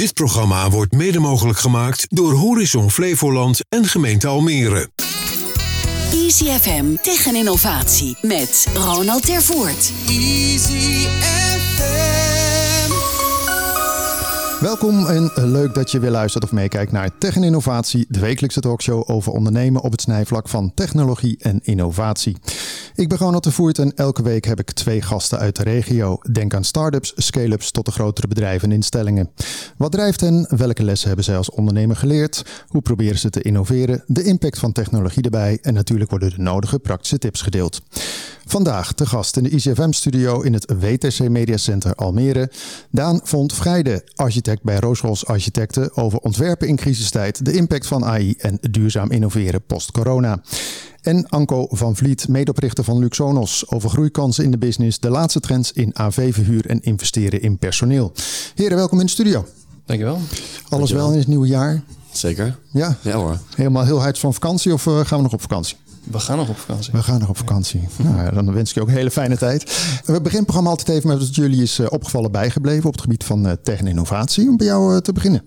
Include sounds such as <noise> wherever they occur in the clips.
Dit programma wordt mede mogelijk gemaakt door Horizon Flevoland en gemeente Almere. Easy FM tegen innovatie met Ronald Tervoort. Easy FM. Welkom en leuk dat je weer luistert of meekijkt naar Tech en Innovatie, de wekelijkse talkshow over ondernemen op het snijvlak van technologie en innovatie. Ik ben Ronald de Voert en elke week heb ik twee gasten uit de regio. Denk aan start-ups, scale-ups tot de grotere bedrijven en instellingen. Wat drijft hen? Welke lessen hebben zij als ondernemer geleerd? Hoe proberen ze te innoveren? De impact van technologie erbij en natuurlijk worden de nodige praktische tips gedeeld. Vandaag te gast in de ICFM-studio in het WTC Media Center Almere. Daan vond Vrijde, architect bij Roosrols Architecten, over ontwerpen in crisistijd, de impact van AI en duurzaam innoveren post-corona. En Anko van Vliet, medeoprichter van Luxonos, over groeikansen in de business, de laatste trends in AV-verhuur en investeren in personeel. Heren, welkom in de studio. Dankjewel. Alles wel in het nieuwe jaar? Zeker. Ja? Ja hoor. Helemaal heel hard van vakantie of uh, gaan we nog op vakantie? We gaan nog op vakantie. We gaan nog op vakantie. Nou, ja, dan wens ik je ook een hele fijne tijd. We beginnen het programma altijd even met wat jullie is uh, opgevallen bijgebleven op het gebied van uh, tech en innovatie. Om bij jou te beginnen.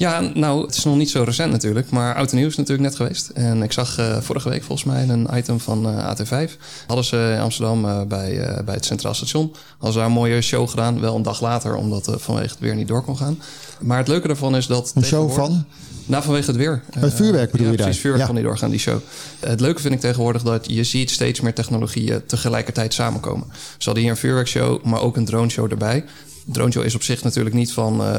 Ja, nou, het is nog niet zo recent natuurlijk, maar Oud en Nieuw is natuurlijk net geweest. En ik zag uh, vorige week volgens mij een item van uh, AT5. Hadden ze in Amsterdam uh, bij, bij het Centraal Station. Hadden ze daar een mooie show gedaan, wel een dag later, omdat het vanwege het weer niet door kon gaan. Maar het leuke daarvan is dat... Een show van? Nou, vanwege het weer. Het vuurwerk bedoel ja, je daar? precies, vuurwerk ja. kon niet doorgaan, die show. Het leuke vind ik tegenwoordig dat je ziet steeds meer technologieën tegelijkertijd samenkomen. Ze hadden hier een vuurwerkshow, maar ook een drone show erbij. Drone is op zich natuurlijk niet van. Uh,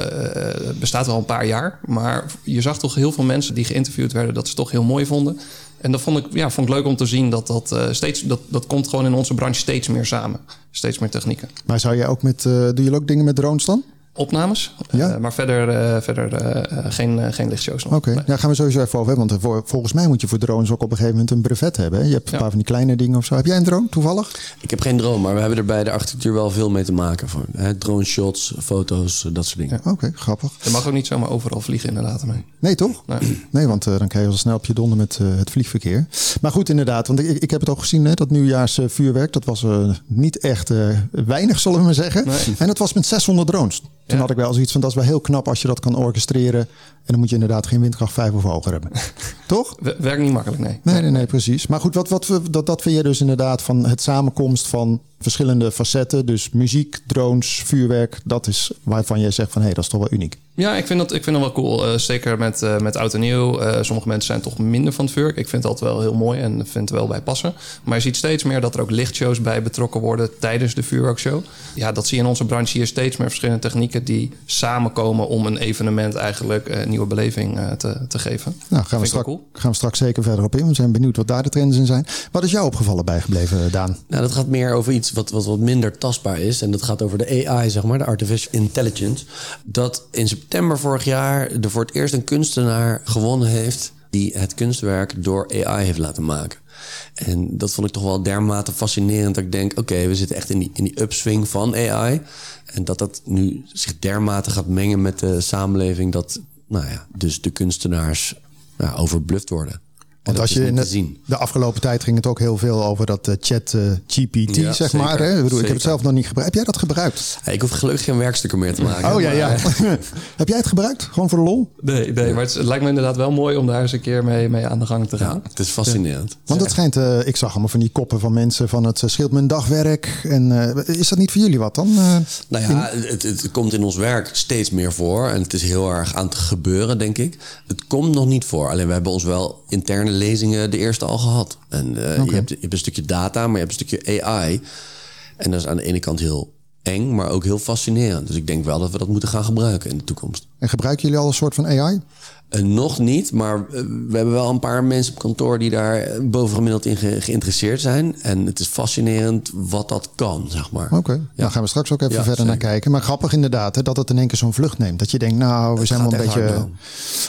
bestaat al een paar jaar. Maar je zag toch heel veel mensen die geïnterviewd werden. dat ze toch heel mooi vonden. En dat vond ik, ja, vond leuk om te zien dat dat uh, steeds. Dat, dat komt gewoon in onze branche steeds meer samen. Steeds meer technieken. Maar zou jij ook met. doe je ook dingen met drones dan? Opnames, ja? uh, maar verder, uh, verder uh, geen, geen lichtshows nog. Oké, okay. nee. daar gaan we sowieso even over hebben. Want voor, volgens mij moet je voor drones ook op een gegeven moment een brevet hebben. Hè? Je hebt een ja. paar van die kleine dingen of zo. Heb jij een drone toevallig? Ik heb geen drone, maar we hebben er bij de architectuur wel veel mee te maken. Voor, hè? Drone shots, foto's, dat soort dingen. Ja. Oké, okay, grappig. Je mag ook niet zomaar overal vliegen inderdaad mee. Nee, toch? Nee, nee want dan krijg je al snel op je donder met het vliegverkeer. Maar goed, inderdaad. Want ik, ik heb het ook gezien, hè, dat nieuwjaarsvuurwerk. Dat was niet echt weinig, zullen we maar zeggen. Nee. En dat was met 600 drones. Toen had ik wel zoiets van, dat is wel heel knap als je dat kan orchestreren. En dan moet je inderdaad geen windkracht 5 of hoger hebben. <laughs> Toch? Werkt niet makkelijk, nee. Nee, nee, nee, precies. Maar goed, wat, wat, dat, dat vind je dus inderdaad van het samenkomst van verschillende facetten. Dus muziek, drones, vuurwerk. Dat is waarvan jij zegt van, hé, hey, dat is toch wel uniek. Ja, ik vind dat, ik vind dat wel cool. Uh, zeker met, uh, met oud en nieuw. Uh, sommige mensen zijn toch minder van het vuurwerk. Ik vind dat wel heel mooi en vind het wel bij passen. Maar je ziet steeds meer dat er ook lichtshows bij betrokken worden tijdens de vuurwerkshow. Ja, dat zie je in onze branche hier steeds meer verschillende technieken die samenkomen om een evenement eigenlijk nieuwe beleving te, te geven. Nou, gaan we, strak, cool. gaan we straks zeker verder op in. We zijn benieuwd wat daar de trends in zijn. Wat is jou opgevallen bijgebleven, Daan? Nou, dat gaat meer over iets wat, wat wat minder tastbaar is. En dat gaat over de AI, zeg maar, de Artificial Intelligence. Dat in september vorig jaar er voor het eerst een kunstenaar gewonnen heeft die het kunstwerk door AI heeft laten maken. En dat vond ik toch wel dermate fascinerend dat ik denk: oké, okay, we zitten echt in die, in die upswing van AI. En dat dat nu zich dermate gaat mengen met de samenleving, dat nou ja, dus de kunstenaars nou, overbluft worden. Want als je in de, de, afgelopen tijd ging het ook heel veel over dat uh, chat uh, GPT, ja, zeg maar. Hè? Ik, bedoel, ik heb het zelf nog niet gebruikt. Heb jij dat gebruikt? Ja, ik hoef gelukkig geen werkstukken meer te maken. Oh ja, ja. <laughs> heb jij het gebruikt? Gewoon voor de lol? Nee, nee maar het, het, lijkt me inderdaad wel mooi om daar eens een keer mee, mee aan de gang te gaan. Ja, het is fascinerend. Want dat schijnt, uh, ik zag allemaal van die koppen van mensen van het scheelt mijn dagwerk. En is dat niet voor jullie wat dan? nou ja, in... het, het komt in ons werk steeds meer voor. En het is heel erg aan het gebeuren, denk ik. Het komt nog niet voor. Alleen we hebben ons wel interne lezingen de eerste al gehad. En uh, okay. je, hebt, je hebt een stukje data, maar je hebt een stukje AI. En dat is aan de ene kant heel eng, maar ook heel fascinerend. Dus ik denk wel dat we dat moeten gaan gebruiken in de toekomst. En gebruiken jullie al een soort van AI? Uh, nog niet, maar uh, we hebben wel een paar mensen op kantoor die daar bovengemiddeld in ge geïnteresseerd zijn. En het is fascinerend wat dat kan, zeg maar. Oké, okay. ja. daar gaan we straks ook even ja, verder zeker. naar kijken. Maar grappig inderdaad, hè, dat het in één keer zo'n vlucht neemt. Dat je denkt, nou, we het zijn wel een beetje...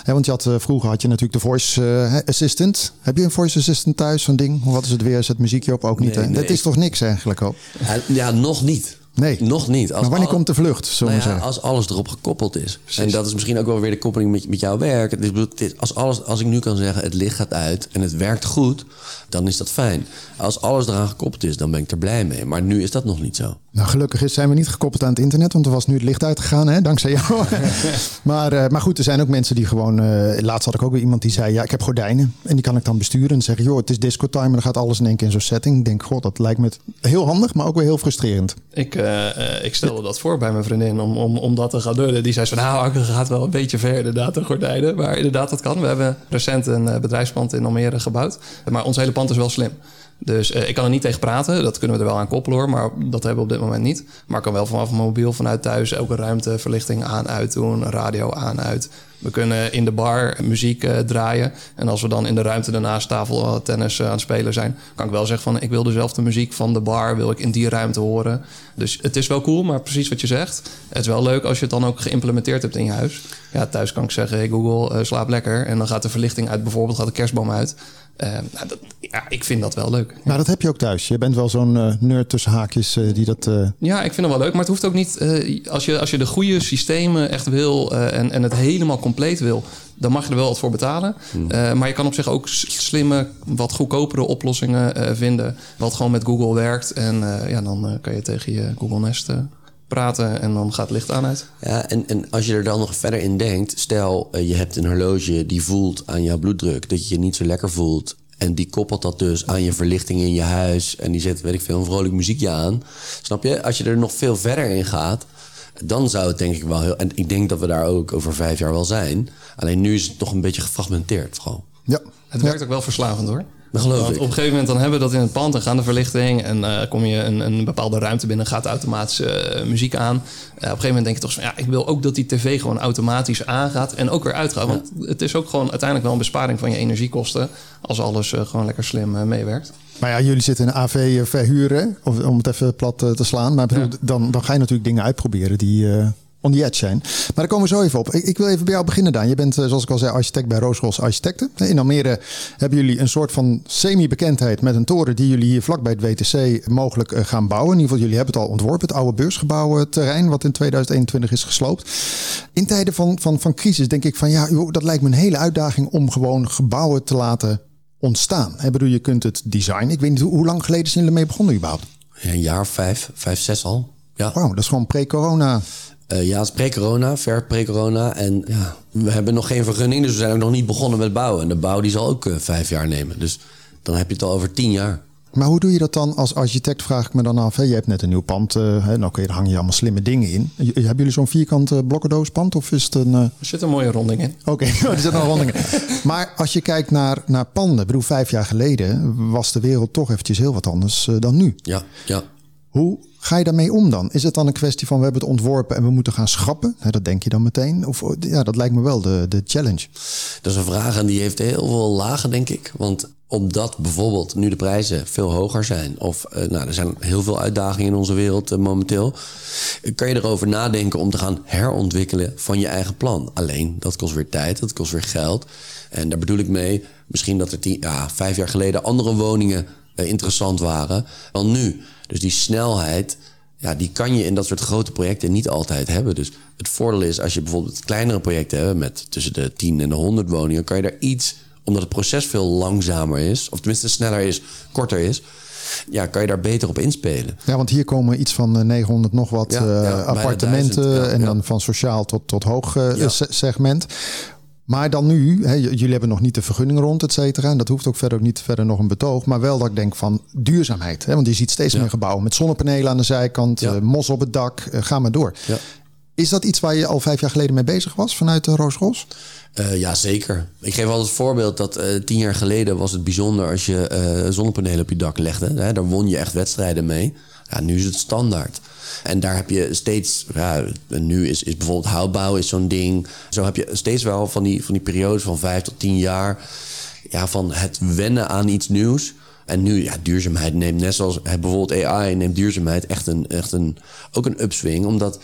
Hè, want je had, uh, vroeger had je natuurlijk de voice assistant. Heb je een voice assistant thuis, zo'n ding? Wat is het weer? Zet muziekje op? Ook niet, nee, hè? Nee, dat is toch niks eigenlijk ook? Ja, ja, nog niet. Nee. Nog niet. Als maar wanneer al- komt de vlucht, Nou ja, als alles erop gekoppeld is. En dat is misschien ook wel weer de koppeling met, met jouw werk. Is- als, alles, als ik nu kan zeggen, het licht gaat uit en het werkt goed, dan is dat fijn. Als alles eraan gekoppeld is, dan ben ik er blij mee. Maar nu is dat nog niet zo. Nou, gelukkig is, zijn we niet gekoppeld aan het internet, want er was nu het licht uitgegaan, hè, dankzij jou. <laughs> maar, eh, maar goed, er zijn ook mensen die gewoon. eh, laatst had ik ook weer iemand die zei: Ja, ik heb gordijnen. En die kan ik dan besturen. En zeggen: Joh, het is disco time. En dan gaat alles in één keer in zo'n setting. Ik denk: God, dat lijkt me heel handig, maar ook weer heel frustrerend. Ik, eh, eh, ik stelde dat voor bij mijn vriendin om, om, om dat te gaan doen. Die zei van, nou, Anke gaat wel een beetje ver inderdaad, de gordijnen. Maar inderdaad, dat kan. We hebben recent een eh, bedrijfspand in Almere gebouwd. Maar ons hele pand is wel slim. Dus ik kan er niet tegen praten. Dat kunnen we er wel aan koppelen hoor. Maar dat hebben we op dit moment niet. Maar ik kan wel vanaf mijn mobiel vanuit thuis elke ruimte verlichting aan, uit doen. Radio aan, uit. We kunnen in de bar muziek eh, draaien. En als we dan in de ruimte daarnaast tafel eh, tennis eh, aan het spelen zijn, kan ik wel zeggen van ik wil dezelfde muziek van de bar, wil ik in die ruimte horen. Dus het is wel cool, maar precies wat je zegt. Het is wel leuk als je het dan ook geïmplementeerd hebt in je huis. Ja, thuis kan ik zeggen, hey Google, slaap lekker. En dan gaat de verlichting uit, bijvoorbeeld gaat de kerstboom uit. Eh, nou, dat, ja, ik vind dat wel leuk. Maar dat heb je ook thuis. Je bent wel zo'n eh, nerd tussen haakjes eh, die dat. eh, Ja, ik vind het wel leuk, maar het hoeft ook niet. eh, als, je, als je de goede systemen echt wil eh, en, en het helemaal compleet wil, dan mag je er wel wat voor betalen. Eh, maar je kan op zich ook slimme, wat goedkopere oplossingen eh, vinden, wat gewoon met Google werkt. En eh, ja, dan eh, kan je tegen je Google Nest praten en dan gaat het licht aan uit. Ja, en, en als je er dan nog verder in denkt, stel eh, je hebt een horloge die voelt aan jouw bloeddruk dat je je niet zo lekker voelt. En die koppelt dat dus aan je verlichting in je huis. En die zet, weet ik veel, een vrolijk muziekje aan. Snap je? Als je er nog veel verder in gaat, dan zou het denk ik wel heel... En ik denk dat we daar ook over vijf jaar wel zijn. Alleen nu is het nog een beetje gefragmenteerd gewoon. ja. Het werkt ook wel verslavend hoor. Dat geloof Want ik. op een gegeven moment dan hebben we dat in het pand en gaan de verlichting en eh, kom je een, een bepaalde ruimte binnen, gaat automatisch eh, muziek aan. Eh, op een gegeven moment denk je toch van ja, ik wil ook dat die tv gewoon automatisch aangaat en ook weer uitgaat. Want het is ook gewoon uiteindelijk wel een besparing van je energiekosten als alles gewoon lekker slim meewerkt. Maar ja, jullie zitten in AV verhuren, of, om het even plat te slaan. Maar dan, dan ga je natuurlijk dingen uitproberen die on the edge zijn. Maar daar komen we zo even op. Ik, ik wil even bij jou beginnen, Daan. Je bent, eh, zoals ik al zei, architect bij Roosros Architecten. In Almere hebben jullie een soort van semi-bekendheid met een toren die jullie hier vlak bij het WTC mogelijk eh, gaan bouwen. In ieder geval, jullie hebben het al ontworpen, het oude beursgebouwenterrein, wat in 2021 is gesloopt. In tijden van, van, van crisis denk ik van ja, dat lijkt me een hele uitdaging om gewoon gebouwen te laten ontstaan. Ik bedoel, je kunt het design. Ik weet niet, hoe, hoe lang geleden zijn jullie ermee begonnen überhaupt? Een jaar vijf, vijf, zes al. Ja. Wauw, dat is gewoon pre-corona. Eh, ja, het is pre-corona, ver pre-corona. En ja, we hebben nog geen vergunning, dus we zijn ook nog niet begonnen met bouwen. En de bouw die zal ook eh, vijf jaar nemen. Dus dan heb je het al over tien jaar. Maar hoe doe je dat dan als architect, vraag ik me dan af. Hè? Je hebt net een nieuw pand, eh, hè? nou oké, daar hang je allemaal slimme dingen in. J- Hebben jullie zo'n vierkant eh, blokkendoos-pand of is het een... Er zit een mooie ronding in. Oké, <laughs> er zit nog rondingen. <laughs> Maar als je kijkt naar, naar panden, ik bedoel, vijf jaar geleden was de wereld toch eventjes heel wat anders dan nu. Ja, ja. Hoe ga je daarmee om dan? Is het dan een kwestie van we hebben het ontworpen en we moeten gaan schrappen? Dat denk je dan meteen? Of ja, dat lijkt me wel de, de challenge. Dat is een vraag en die heeft heel veel lagen, denk ik. Want omdat bijvoorbeeld nu de prijzen veel hoger zijn... of eh, nou, er zijn heel veel uitdagingen in onze wereld eh, momenteel... kan je erover nadenken om te gaan herontwikkelen van je eigen plan. Alleen, dat kost weer tijd, dat kost weer geld. En daar bedoel ik mee, misschien dat er tien, ja, vijf jaar geleden... andere woningen interessant waren dan nu. Dus die snelheid... Ja, die kan je in dat soort grote projecten niet altijd hebben. Dus het voordeel is, als je bijvoorbeeld kleinere projecten hebt... met tussen de 10 en de 100 woningen... kan je daar iets, omdat het proces veel langzamer is... of tenminste sneller is, korter is... ja, kan je daar beter op inspelen. Ja, want hier komen iets van eh, 900 nog wat Ja, eh, ja, appartementen. ja, en dan van sociaal tot, tot hoog eh, segment. Maar dan nu, hè, jullie hebben nog niet de vergunning rond, et cetera. En dat hoeft ook verder ook niet verder nog een betoog. Maar wel dat ik denk van duurzaamheid. Hè? Want je ziet steeds meer gebouwen met zonnepanelen aan de zijkant, Ja. eh, mos op het dak. eh, ga maar door. Ja. Is dat iets waar je al vijf jaar geleden mee bezig was vanuit de Roos Ros? Eh, ja, zeker. Ik geef altijd het voorbeeld dat eh, tien jaar geleden was het bijzonder als je eh, zonnepanelen op je dak legde. Hè? Daar won je echt wedstrijden mee. Ja, nu is het standaard. En daar heb je steeds, ja, nu is, is bijvoorbeeld houtbouw is zo'n ding. Zo heb je steeds wel van die, van die periodes van vijf tot tien jaar. Ja, van het wennen aan iets nieuws. En nu, ja, duurzaamheid neemt net zoals bijvoorbeeld AI, neemt duurzaamheid echt een, echt een, ook een upswing. Omdat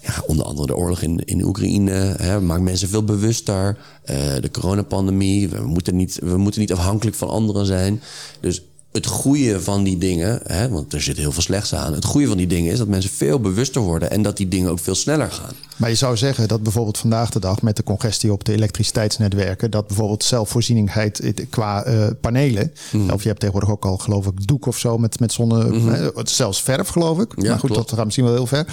ja, onder andere de oorlog in, in Oekraïne hè, maakt mensen veel bewuster. Eh, de coronapandemie, we moeten, niet, we moeten niet afhankelijk van anderen zijn. Dus het goede van die dingen, hè, want er zit heel veel slechts aan. Het goede van die dingen is dat mensen veel bewuster worden en dat die dingen ook veel sneller gaan. Maar je zou zeggen dat bijvoorbeeld vandaag de dag met de congestie op de elektriciteitsnetwerken, dat bijvoorbeeld zelfvoorzieningheid qua uh, panelen, mm. of je hebt tegenwoordig ook al geloof ik doek of zo met, met zonne, mm -hmm. zelfs verf geloof ik. Ja, maar goed, klopt. dat gaat misschien wel heel ver.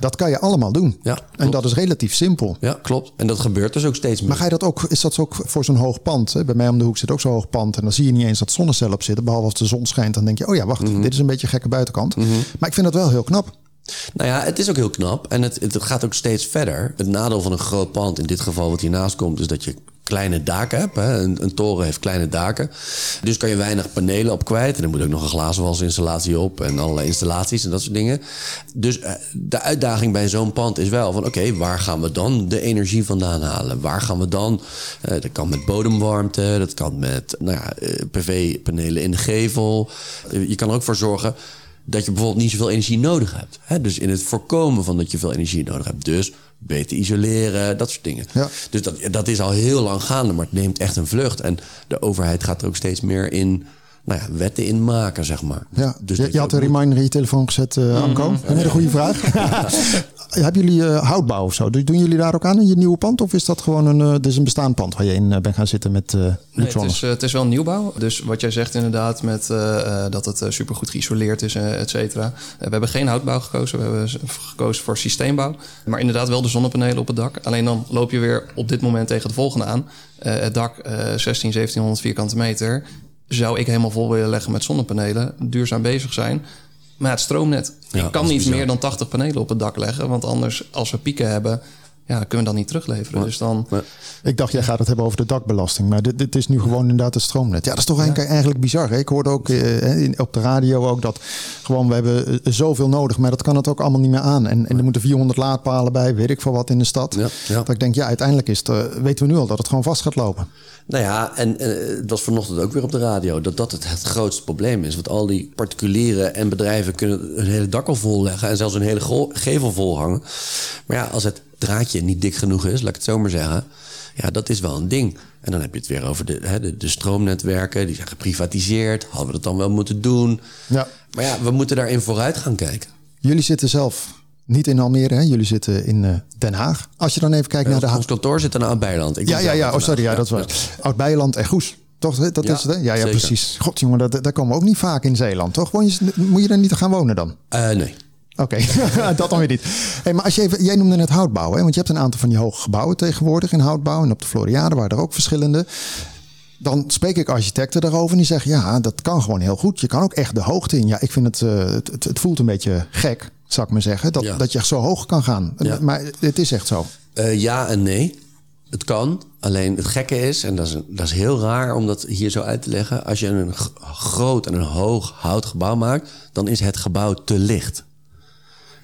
Dat kan je allemaal doen. Ja, en dat is relatief simpel. Ja, klopt. En dat gebeurt dus ook steeds meer. Maar ga je dat ook, is dat ook voor zo'n hoog pand? Hè? Bij mij om de hoek zit ook zo'n hoog pand en dan zie je niet eens dat zonnecel op zitten, behalve als de zon schijnt. Dan denk je, oh ja, wacht, mm-hmm. dit is een beetje een gekke buitenkant. Mm-hmm. Maar ik vind dat wel heel knap. Nou ja, het is ook heel knap en het, het gaat ook steeds verder. Het nadeel van een groot pand, in dit geval wat hiernaast komt, is dat je kleine daken hebt. Hè. Een, een, toren heeft kleine daken. Dus kan je weinig panelen op kwijt. En er moet ook nog een glazenwasinstallatie op en allerlei installaties en dat soort dingen. Dus eh, de uitdaging bij zo'n pand is wel van oké, waar gaan we dan de energie vandaan halen? Waar gaan we dan? Uh, dat kan met bodemwarmte, dat kan met nou ja, eh, PV-panelen in de gevel. je kan er ook voor zorgen dat je bijvoorbeeld niet zoveel energie nodig hebt. Hè? Dus in het voorkomen van dat je veel energie nodig hebt. Dus beter isoleren, dat soort dingen. Ja. Dus dat, dat is al heel lang gaande, maar het neemt echt een vlucht. En de overheid gaat er ook steeds meer in nou ja, wetten in maken, zeg maar. Ja. Dus je, je had een reminder in je telefoon gezet, uh, Anko. Een hele goede vraag. <laughs> <laughs> Hebben jullie uh, houtbouw of zo? Doen jullie daar ook aan in je nieuwe pand? Of is dat gewoon een, uh, is een bestaand pand waar je in bent gaan zitten met uh, nee, het, is, het is wel een nieuwbouw. Dus wat jij zegt inderdaad met dat het supergoed geïsoleerd is, et cetera. we hebben geen houtbouw gekozen. We hebben gekozen voor systeembouw. Maar inderdaad wel de zonnepanelen op het dak. Alleen dan loop je weer op dit moment tegen de volgende aan. het dak 16, 1700 vierkante meter zou ik helemaal vol willen leggen met zonnepanelen, duurzaam bezig zijn. Maar het stroomnet. ik kan niet meer dan 80 panelen op het dak leggen. Want anders, als we pieken hebben, ja, kunnen we dat niet terugleveren. dus dan... Ik dacht, jij gaat het hebben over de dakbelasting. Maar dit, dit is nu gewoon inderdaad het stroomnet. Ja, dat is toch eigenlijk, eigenlijk bizar. Hè? Ik hoorde ook eh, op de radio ook dat gewoon we hebben eh, zoveel nodig. Maar dat kan het ook allemaal niet meer aan. En, en er moeten 400 laadpalen bij, weet ik veel wat in de stad. Ja, Dat ik denk, ja, uiteindelijk is het, uh, weten we nu al dat het gewoon vast gaat lopen. Nou ja, en uh, het was vanochtend ook weer op de radio... dat dat het, het grootste probleem is. Want al die particulieren en bedrijven kunnen hun hele dak al vol leggen... en zelfs een hele gevel vol hangen. Maar ja, als het draadje niet dik genoeg is, laat ik het zo maar zeggen... ja, dat is wel een ding. En dan heb je het weer over de, hè, de, de stroomnetwerken... die zijn geprivatiseerd. Hadden we dat dan wel moeten doen? Ja. Maar ja, we moeten daarin vooruit gaan kijken. Jullie zitten zelf niet in Almere, hè? jullie zitten in uh, Den Haag. Als je dan even kijkt naar de... Ons kantoor zit in Oud-Beiland. Ja, ja, ja. Oh, sorry, ja, dat was ja. Oud-Beiland en Goes. Toch, dat ja, is het, hè? Ja, ja, precies. God, jongen, dat, daar komen we ook niet vaak in Zeeland, toch? Je, moet je er niet gaan wonen dan? Uh, nee. Oké, <laughs> dat dan weer niet. Hey, maar als je even, jij noemde net houtbouw, hè? want je hebt een aantal van die hoge gebouwen tegenwoordig in houtbouw. En op de Floriade waren er ook verschillende. Dan spreek ik architecten daarover en die zeggen: ja, dat kan gewoon heel goed. Je kan ook echt de hoogte in. Ja, ik vind het, uh, het, het, voelt een beetje gek zou ik maar zeggen. Dat, dat je echt zo hoog kan gaan. Maar het is echt zo. Uh, ja en nee. Het kan. Alleen het gekke is, en dat is, dat is heel raar om dat hier zo uit te leggen. Als je een groot en een hoog houtgebouw maakt, dan is het gebouw te licht.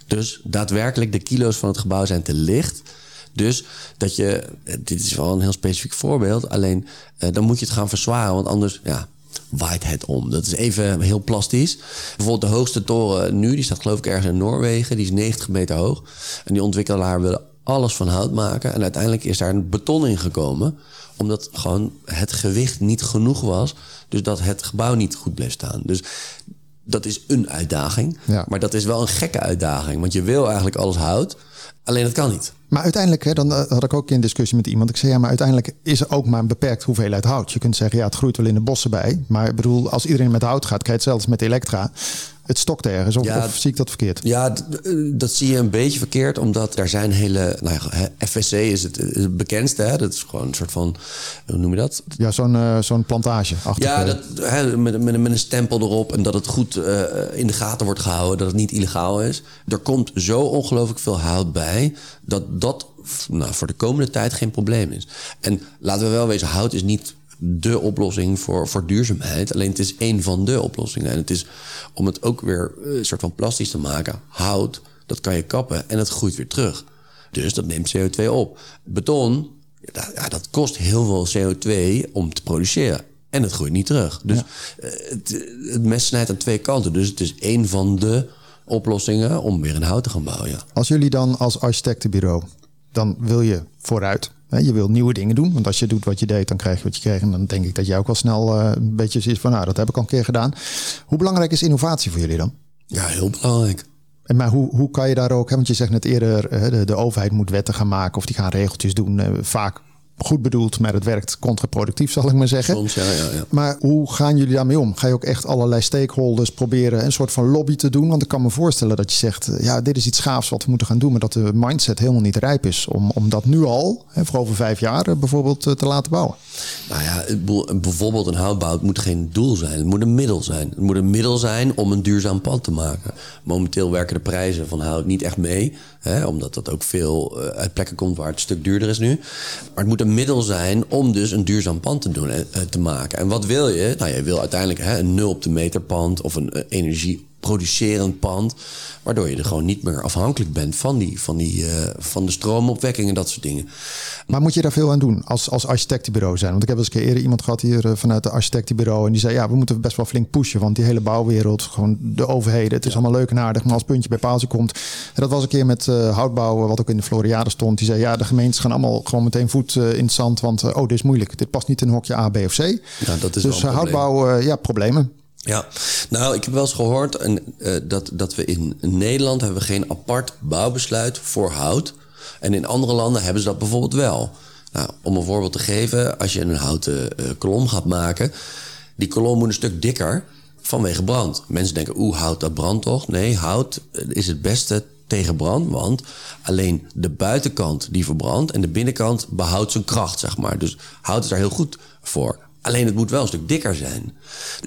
Dus daadwerkelijk, de kilo's van het gebouw zijn te licht. Dus dat je, dit is wel een heel specifiek voorbeeld, alleen uh, dan moet je het gaan verzwaren, want anders, ja, waait het om. Dat is even heel plastisch. Bijvoorbeeld de hoogste toren nu, die staat geloof ik ergens in Noorwegen. Die is 90 meter hoog. En die ontwikkelaar wilde alles van hout maken. En uiteindelijk is daar een beton in gekomen. Omdat gewoon het gewicht niet genoeg was. Dus dat het gebouw niet goed bleef staan. Dus dat is een uitdaging. Maar dat is wel een gekke uitdaging. Want je wil eigenlijk alles hout. Alleen dat kan niet. Maar uiteindelijk, hè, dan eh, had ik ook in discussie met iemand. Ik zei ja, maar uiteindelijk is er ook maar een beperkt hoeveelheid hout. Je kunt zeggen, ja, het groeit wel in de bossen bij. Maar ik bedoel, als iedereen met hout gaat, krijg je hetzelfde met elektra het stokt ergens. Of, of, zie ik dat verkeerd? Ja, eh, dat zie je een beetje verkeerd. Omdat er zijn hele... Nou ja, FSC is het, bekendste. Hè? Dat is gewoon een soort van... Hoe noem je dat? Ja, zo'n uh, zo'n plantage. Ja, dat, hè, met, met, met, een stempel erop. En dat het goed uh, in de gaten wordt gehouden. Dat het niet illegaal is. Er komt zo ongelooflijk veel hout bij. Dat dat nou, voor de komende tijd geen probleem is. En laten we wel wezen, hout is niet de oplossing voor, voor duurzaamheid. Alleen het is één van de oplossingen. En het is om het ook weer eh, een soort van plastisch te maken. Hout, dat kan je kappen en het groeit weer terug. Dus dat neemt CO2 op. Beton, ja, dat kost heel veel CO2 om te produceren. En het groeit niet terug. Dus eh, het, het mes snijdt aan twee kanten. Dus het is één van de oplossingen om weer een hout te gaan bouwen. Ja. Als jullie dan als architectenbureau, dan wil je vooruit Je wil nieuwe dingen doen. Want als je doet wat je deed, dan krijg je wat je kreeg. En dan denk ik dat jij ook wel snel eh, een beetje zoiets van... nou, dat heb ik al een keer gedaan. Hoe belangrijk is innovatie voor jullie dan? Ja, heel belangrijk. En maar hoe, hoe kan je daar ook... Hè, want je zegt net eerder, eh, de, de overheid moet wetten gaan maken... of die gaan regeltjes doen. eh, vaak goed bedoeld, maar het werkt contraproductief, zal ik maar zeggen. Soms, ja, ja, ja. Maar hoe gaan jullie daarmee om? Ga je ook echt allerlei stakeholders proberen een soort van lobby te doen? Want ik kan me voorstellen dat je zegt, eh, ja, dit is iets gaafs wat we moeten gaan doen, maar dat de mindset helemaal niet rijp is om, om dat nu al, hè, voor over vijf jaar eh, bijvoorbeeld, eh, te laten bouwen. Nou ja, bijvoorbeeld een houtbouw moet geen doel zijn. Het moet een middel zijn. Het moet een middel zijn om een duurzaam pand te maken. Momenteel werken de prijzen van hout niet echt mee. Hè, omdat dat ook veel eh, uit plekken komt waar het een stuk duurder is nu. Maar het moet een middel zijn om dus een duurzaam pand te, doen, eh, te maken. En wat wil je? Nou, je wil uiteindelijk hè, een nul op de meter pand of een eh, energieproducerend pand. Waardoor je er gewoon niet meer afhankelijk bent van, die, van, die, eh, van de stroomopwekking en dat soort dingen. Maar moet je daar veel aan doen als, als architectenbureau zijn? Want ik heb eens een keer eerder iemand gehad hier eh, vanuit de architectenbureau. En die zei, ja, we moeten best wel flink pushen. Want die hele bouwwereld, gewoon de overheden. Het is allemaal leuk en aardig. Maar als puntje bij paaltje komt. En dat was een keer met eh, houtbouw, wat ook in de Floriade stond. Die zei, ja, de gemeentes gaan allemaal gewoon meteen voet in het zand. Want, oh, dit is moeilijk. Dit past niet in hokje A, B of C. Ja, dat is wel dus houtbouw, ja, problemen. Ja, nou, ik heb wel eens gehoord eh, dat, dat we in Nederland hebben geen apart bouwbesluit voor hout. En in andere landen hebben ze dat bijvoorbeeld wel. Nou, om een voorbeeld te geven, als je een houten eh, kolom gaat maken, die kolom moet een stuk dikker vanwege brand. Mensen denken, oeh, hout dat brandt toch? Nee, hout eh, is het beste tegen brand, want alleen de buitenkant die verbrandt en de binnenkant behoudt zijn kracht, zeg maar. Dus hout is daar heel goed voor. Alleen het moet wel een stuk dikker zijn.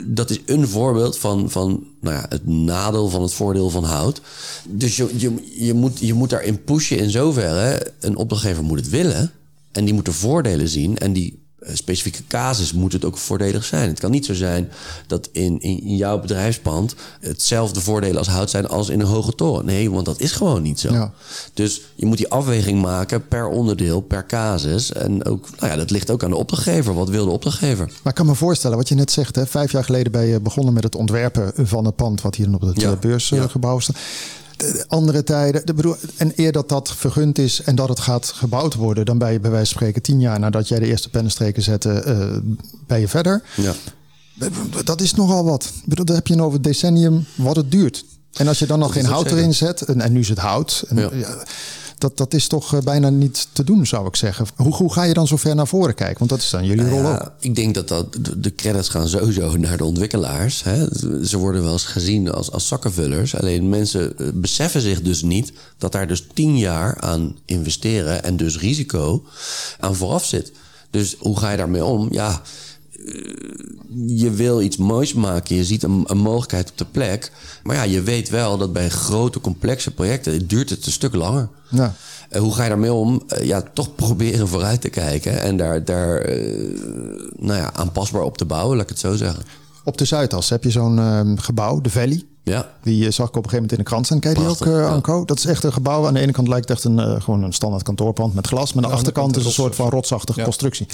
Dat is een voorbeeld van, van nou ja, het nadeel van het voordeel van hout. Dus je, je, je, moet, je moet daarin pushen in zoverre. Een opdrachtgever moet het willen. En die moet de voordelen zien. En die specifieke casus moet het ook voordelig zijn. Het kan niet zo zijn dat in, in, in jouw bedrijfspand... hetzelfde voordelen als hout zijn als in een hoge toren. Nee, want dat is gewoon niet zo. Ja. Dus je moet die afweging maken per onderdeel, per casus. En ook, nou ja, dat ligt ook aan de opdrachtgever. Wat wil de opdrachtgever? Maar ik kan me voorstellen, wat je net zegt, hè, vijf jaar geleden ben je begonnen met het ontwerpen van het pand wat hier op het Ja. eh, beursgebouw staat. De andere tijden, de bedoel, en eer dat dat vergund is en dat het gaat gebouwd worden, dan ben je bij wijze van spreken tien jaar nadat jij de eerste pennenstreken zette, eh, ben je verder. Ja. Dat is nogal wat. Ik bedoel, dan heb je over decennium wat het duurt. En als je dan nog geen hout erin zet, en, en nu is het hout. En, Ja. ja, dat, dat is toch eh, bijna niet te doen, zou ik zeggen. Hoe, hoe ga je dan zo ver naar voren kijken? Want dat is dan jullie rol ook. Ja, ik denk dat, dat de- de credits gaan sowieso naar de ontwikkelaars. Hè. Ze worden wel eens gezien als, als zakkenvullers. Alleen mensen eh, beseffen zich dus niet dat daar dus tien jaar aan investeren en dus risico aan vooraf zit. Dus hoe ga je daarmee om? Ja, je wil iets moois maken. Je ziet een, een mogelijkheid op de plek. Maar ja, je weet wel dat bij grote, complexe projecten duurt het een stuk langer. Ja. Eh, hoe ga je daarmee om? Eh, ja, toch <laughs> proberen vooruit te kijken en daar, daar eh, nou ja, aanpasbaar op te bouwen, laat ik het zo zeggen. Op de Zuidas heb je zo'n ehm, gebouw, de Valley. Ja, Die eh, zag ik op een gegeven moment in de krant staan. Ken je die ook, ja. Anko? Dat is echt een gebouw. Aan de ene kant lijkt het echt een, eh, gewoon een standaard kantoorpand met glas. Maar aan de achterkant is een soort van rotsachtige constructie.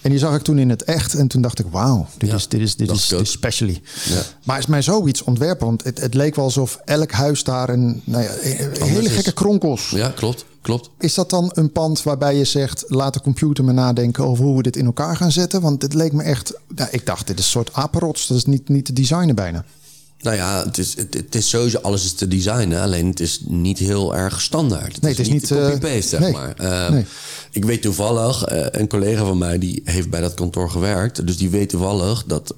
En die zag ik toen in het echt. En toen dacht ik, wauw, dit, Ja, is, dit, is, dit, is, dit specially. Ja. Maar is mij zoiets ontwerpen? Want het, het leek wel alsof elk huis daar een, nou ja, een hele is. gekke kronkels. ja klopt, klopt. Is dat dan een pand waarbij je zegt, laat de computer me nadenken over hoe we dit in elkaar gaan zetten? Want het leek me echt, nou, ik dacht, dit is een soort apenrots. Dat is niet, niet te designen bijna. Nou ja, het is, het, het is sowieso alles is te designen, alleen het is niet heel erg standaard. Het Nee, het is niet, eh, copy-paste, zeg nee, maar. Eh, nee. Ik weet toevallig, eh, een collega van mij die heeft bij dat kantoor gewerkt, dus die weet toevallig dat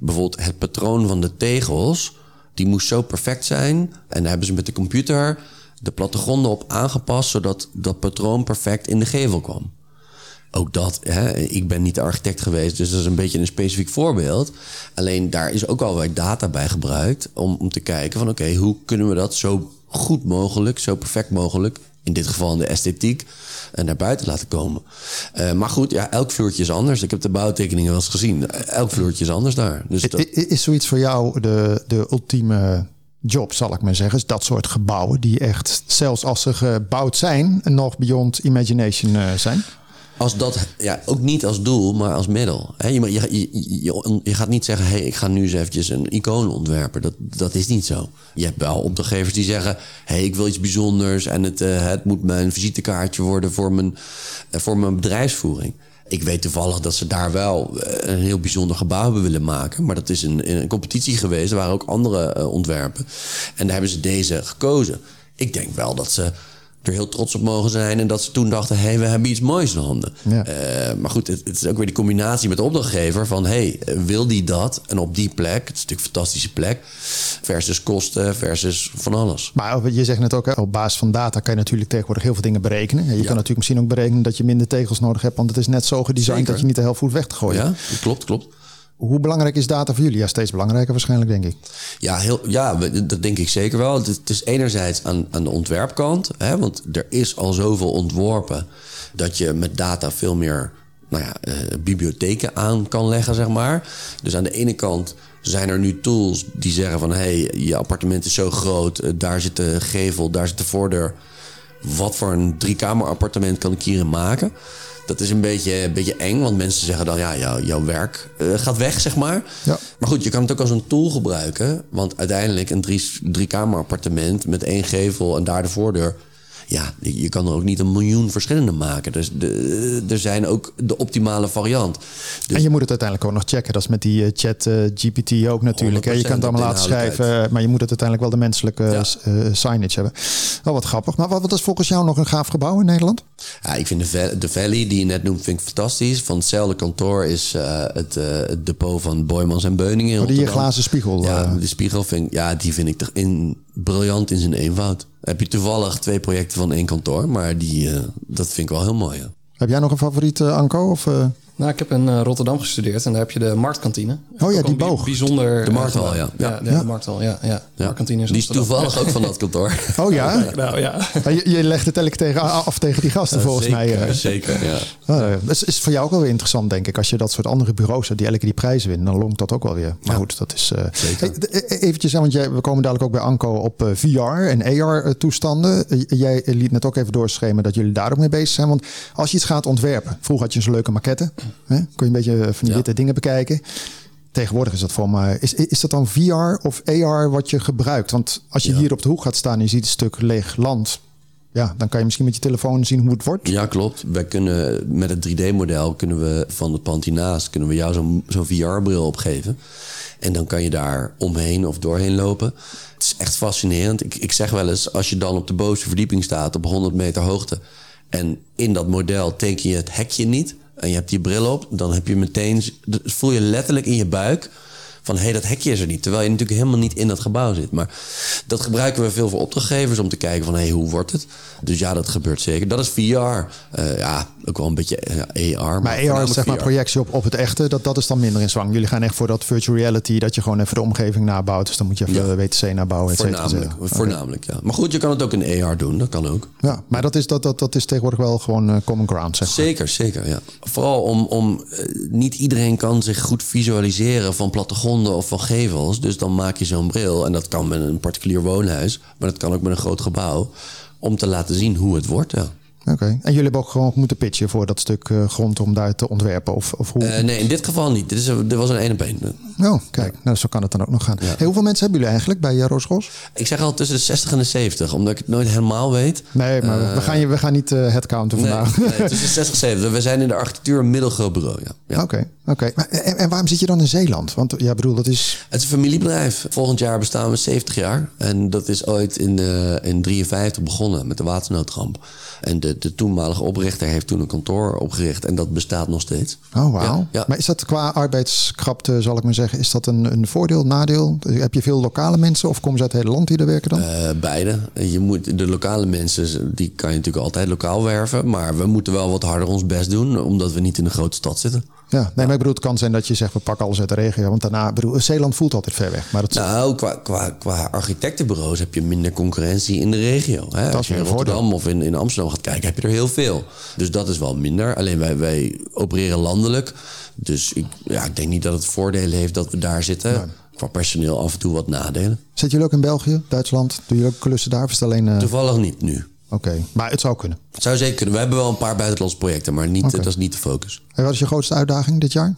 bijvoorbeeld het patroon van de tegels, die moest zo perfect zijn. En daar hebben ze met de computer de plattegronden op aangepast, zodat dat patroon perfect in de gevel kwam. Ook dat, hè, ik ben niet de architect geweest, dus dat is een beetje een specifiek voorbeeld. Alleen daar is ook alweer data bij gebruikt om, om te kijken van oké, hoe kunnen we dat zo goed mogelijk, zo perfect mogelijk, in dit geval in de esthetiek, eh, naar buiten laten komen. Eh, maar goed, ja, elk vloertje is anders. Ik heb de bouwtekeningen wel eens gezien. Elk vloertje is anders daar. Dus dat, I- i- Is zoiets voor jou de, de ultieme job, zal ik maar zeggen? Is dat soort gebouwen die echt, zelfs als ze gebouwd zijn, nog beyond imagination eh, zijn? Als dat, ja, ook niet als doel, maar als middel. Hè, je, je, je, je, gaat niet zeggen, hey, ik ga nu eens eventjes een icoon ontwerpen. Dat, dat is niet zo. Je hebt wel opdrachtgevers die zeggen, hey, ik wil iets bijzonders... en het, eh, het moet mijn visitekaartje worden voor mijn, eh, voor mijn bedrijfsvoering. Ik weet toevallig dat ze daar wel eh, een heel bijzonder gebouw hebben willen maken. Maar dat is een, een competitie geweest. Er waren ook andere ontwerpen. En daar hebben ze deze gekozen. Ik denk wel dat ze er heel trots op mogen zijn. En dat ze toen dachten, hé, hey, we hebben iets moois in handen. Ja. Eh, maar goed, het, het is ook weer die combinatie met de opdrachtgever. Van, hé, hey, wil die dat? En op die plek, het is natuurlijk een fantastische plek. Versus kosten, versus van alles. Maar je zegt net ook, hè, op basis van data kan je natuurlijk tegenwoordig heel veel dingen berekenen. Je kan natuurlijk misschien ook berekenen dat je minder tegels nodig hebt. Want het is net zo gedesigned Zeker. dat je niet de helft hoeft weg te gooien. Ja, klopt, klopt. Hoe belangrijk is data voor jullie? Ja, steeds belangrijker waarschijnlijk, denk ik. Ja, heel, ja, dat denk ik zeker wel. Het, is enerzijds aan, aan de ontwerpkant, hè, want er is al zoveel ontworpen dat je met data veel meer nou ja, eh, bibliotheken aan kan leggen, zeg maar. Dus aan de ene kant zijn er nu tools die zeggen van... hey, je appartement is zo groot, eh, daar zit de gevel, daar zit de voordeur. Wat voor een driekamer appartement kan ik hierin maken? Dat is een beetje, een beetje eng, want mensen zeggen dan... ja, jouw, jouw werk eh, gaat weg, zeg maar. Ja. Maar goed, je kan het ook als een tool gebruiken. Want uiteindelijk een drie, driekamer appartement met één gevel en daar de voordeur. Ja, je kan er ook niet een miljoen verschillende maken. Dus de, er zijn ook de optimale variant. Dus En je moet het uiteindelijk ook nog checken. Dat is met die eh, chat eh, GPT ook natuurlijk. Hè. Je kan het allemaal laten schrijven, maar je moet het uiteindelijk wel de menselijke Ja. eh, signage hebben. Wel wat grappig. Maar wat, wat is volgens jou nog een gaaf gebouw in Nederland? Ja, ik vind de, de Valley, die je net noemt, vind ik fantastisch. Van hetzelfde kantoor is eh, het, eh, het depot van Boymans en Beuningen in Oh, die glazen spiegel. Ja, eh. de spiegel vind ja, die vind ik toch in, briljant in zijn eenvoud. Heb je toevallig twee projecten van één kantoor, maar die, eh, dat vind ik wel heel mooi. Heb jij nog een favoriet, eh, Anko? Of, eh? Nou, ik heb in eh, Rotterdam gestudeerd en daar heb je de marktkantine. Oh ja, die boog. Bijzonder. De eh, Markthal, ja. Ja, de, Ja. de Markthal, ja. ja. Ja. Marktkantine is Die is toevallig ook van dat <laughs> kantoor. Oh ja? Nou ja. Je, je legt het elke tegen, af tegen die gasten volgens zeker, mij. eh. Zeker, ja. Uh, dat is, is voor jou ook wel weer interessant, denk ik. Als je dat soort andere bureaus hebt die elke keer die prijzen winnen, dan lonkt dat ook wel weer. Maar goed, dat is. eh Zeker. Hey, d- eh, eventjes, want jij, we komen dadelijk ook bij Anko op eh, VR en AR-toestanden. jij liet net ook even doorschemeren dat jullie daar ook mee bezig zijn. Want als je iets gaat ontwerpen, vroeger had je zo'n leuke maquette. Hè? Kon je een beetje van die witte dingen bekijken. Tegenwoordig is dat voor mij. Is, is dat dan VR of AR wat je gebruikt? Want als je hier op de hoek gaat staan en je ziet een stuk leeg land. Ja, dan kan je misschien met je telefoon zien hoe het wordt. Ja, klopt. Wij kunnen met het 3D-model kunnen we van het pand hiernaast kunnen we jou zo'n zo'n VR-bril opgeven. En dan kan je daar omheen of doorheen lopen. Het is echt fascinerend. Ik, ik zeg wel eens, als je dan op de bovenste verdieping staat op 100 meter hoogte. En in dat model teken je het hekje niet. En je hebt die bril op. Dan heb je meteen, voel je letterlijk in je buik van hé, hey, dat hekje is er niet. Terwijl je natuurlijk helemaal niet in dat gebouw zit. Maar dat gebruiken we veel voor opdrachtgevers om te kijken van hé, hey, hoe wordt het? Dus ja, dat gebeurt zeker. Dat is VR. Eh, ja, ook wel een beetje eh, AR. Maar AR is zeg maar projectie op, op het echte. Dat, dat is dan minder in zwang. Jullie gaan echt voor dat virtual reality. Dat je gewoon even de omgeving nabouwt. Dus dan moet je even Ja. WTC nabouwen. Et cetera, et Voornamelijk, voornamelijk, ja. Maar goed, je kan het ook in AR doen. Dat kan ook. Ja, maar dat is, dat, dat, dat is tegenwoordig wel gewoon eh, common ground. Zeg maar. Zeker, zeker, ja. Vooral om, om niet iedereen kan zich goed visualiseren van of van gevels. Dus dan maak je zo'n bril. En dat kan met een particulier woonhuis. Maar dat kan ook met een groot gebouw. Om te laten zien hoe het wordt, ja. Oké. En jullie hebben ook gewoon moeten pitchen voor dat stuk eh, grond om daar te ontwerpen. Of, of hoe? Eh, nee, in dit geval niet. Dit, is, dit was een één op één. oh, kijk. Nou, zo kan het dan ook nog gaan. Ja. Hey, hoeveel mensen hebben jullie eigenlijk bij uh, Roosgos? Ik zeg al tussen de 60 en de 70, omdat ik het nooit helemaal weet. Nee, maar we, gaan, je- we gaan niet uh, headcounten Nee, vandaag. nee, tussen de 60 en 70. We zijn in de architectuur een middelgroot bureau, ja. ja. Oké, oké. Maar En, en waarom zit je dan in Zeeland? Want ja, bedoel, dat is... Het is een familiebedrijf. Volgend jaar bestaan we 70 jaar. En dat is ooit in, eh in 53 begonnen met de watersnoodramp. En de, de toenmalige oprichter heeft toen een kantoor opgericht. En dat bestaat nog steeds. Oh, wauw. Ja, ja. Maar is dat qua arbeidskrapte, zal ik maar zeggen, is dat een, een voordeel, nadeel? Heb je veel lokale mensen of komen ze uit het hele land die er werken dan? Eh, beide. Je moet, de lokale mensen, die kan je natuurlijk altijd lokaal werven. Maar we moeten wel wat harder ons best doen, omdat we niet in een grote stad zitten. ja, nee, maar ik bedoel, het kan zijn dat je zegt, we pakken alles uit de regio. Want daarna, bedoel, Zeeland voelt altijd ver weg. Maar dat, Nou, qua, qua, qua architectenbureaus heb je minder concurrentie in de regio. Hè? Als je in voordeel. Rotterdam of in, in Amsterdam gaat kijken, heb je er heel veel. Dus dat is wel minder. Alleen wij, wij opereren landelijk. Dus ik, ja, ik denk niet dat het voordelen heeft dat we daar zitten. Qua personeel af en toe wat nadelen. Zitten jullie ook in België, Duitsland? Doen jullie ook klussen daar? Of is het alleen... eh, Toevallig niet nu. Oké, maar het zou kunnen. Het zou zeker kunnen. We hebben wel een paar buitenlandse projecten, maar niet, dat is niet de focus. En wat is je grootste uitdaging dit jaar?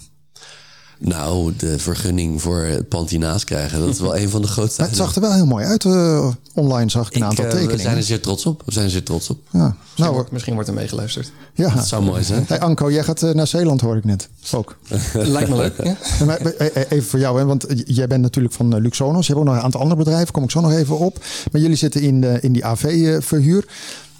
Nou, de vergunning voor het pand hiernaast krijgen, dat is wel een van de grootste Maar het zag er wel heel mooi uit. eh, online zag ik een Ik, aantal eh, tekeningen. We zijn er zeer trots op. We zijn er zeer trots op. Ja. Misschien, Nou, wordt, misschien wordt er meegeluisterd. ja. Dat zou mooi zijn. Hey Anko, jij gaat eh, naar Zeeland hoor ik net. Ook. <laughs> Lijkt me leuk. Ja? Even voor jou, hè, want jij bent natuurlijk van Luxonos. Je hebt ook nog een aantal andere bedrijven, kom ik zo nog even op. Maar jullie zitten in, de, in die AV-verhuur.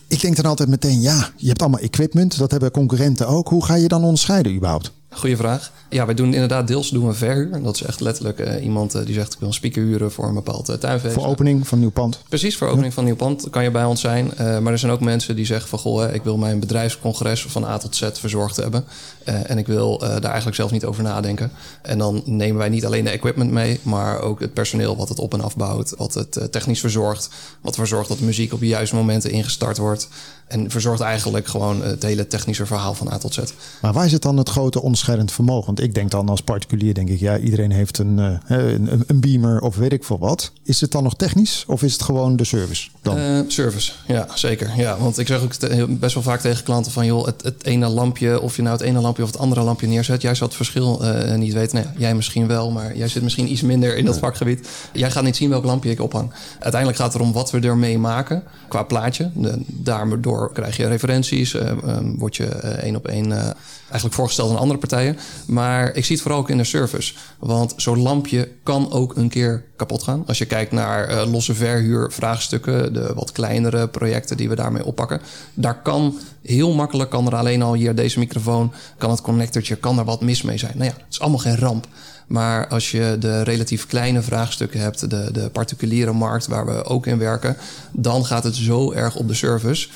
Ik denk dan altijd meteen, ja, je hebt allemaal equipment. Dat hebben concurrenten ook. Hoe ga je dan onderscheiden überhaupt? Goeie vraag. Ja, wij doen inderdaad deels doen we verhuur. En dat is echt letterlijk eh, iemand eh, die zegt ik wil een speaker huren voor een bepaald uh, tuinfeest. Voor opening van nieuw pand. Precies, voor opening van nieuw pand kan je bij ons zijn. Maar er zijn ook mensen die zeggen van goh, hè, ik wil mijn bedrijfscongres van A tot Z verzorgd hebben. En ik wil daar eigenlijk zelf niet over nadenken. En dan nemen wij niet alleen de equipment mee, maar ook het personeel wat het op en afbouwt, wat het technisch verzorgt, wat ervoor zorgt dat de muziek op de juiste momenten ingestart wordt. En verzorgt eigenlijk gewoon het hele technische verhaal van A tot Z. Maar waar zit dan het grote onderscheidend vermogen? Ik denk dan als particulier, denk ik, ja, iedereen heeft een, uh, een, een, beamer of weet ik veel wat. Is het dan nog technisch of is het gewoon de service? Dan? Uh, service, ja, zeker. Ja, want ik zeg ook best wel vaak tegen klanten van, joh, het, het ene lampje, of je nou het ene lampje of het andere lampje neerzet, jij zal het verschil uh, niet weten. Nee, jij misschien wel, maar jij zit misschien iets minder in dat vakgebied. Jij gaat niet zien welk lampje ik ophang. Uiteindelijk gaat het erom wat we ermee maken qua plaatje. De, daardoor krijg je referenties, um, word je één op één eigenlijk voorgesteld aan andere partijen. Maar ik zie het vooral ook in de service. Want zo'n lampje kan ook een keer kapot gaan. Als je kijkt naar uh, losse verhuurvraagstukken, de wat kleinere projecten die we daarmee oppakken. Daar kan heel makkelijk, kan er alleen al hier deze microfoon, kan het connectortje, kan er wat mis mee zijn. Nou ja, het is allemaal geen ramp. Maar als je de relatief kleine vraagstukken hebt, de, de particuliere markt waar we ook in werken, dan gaat het zo erg op de service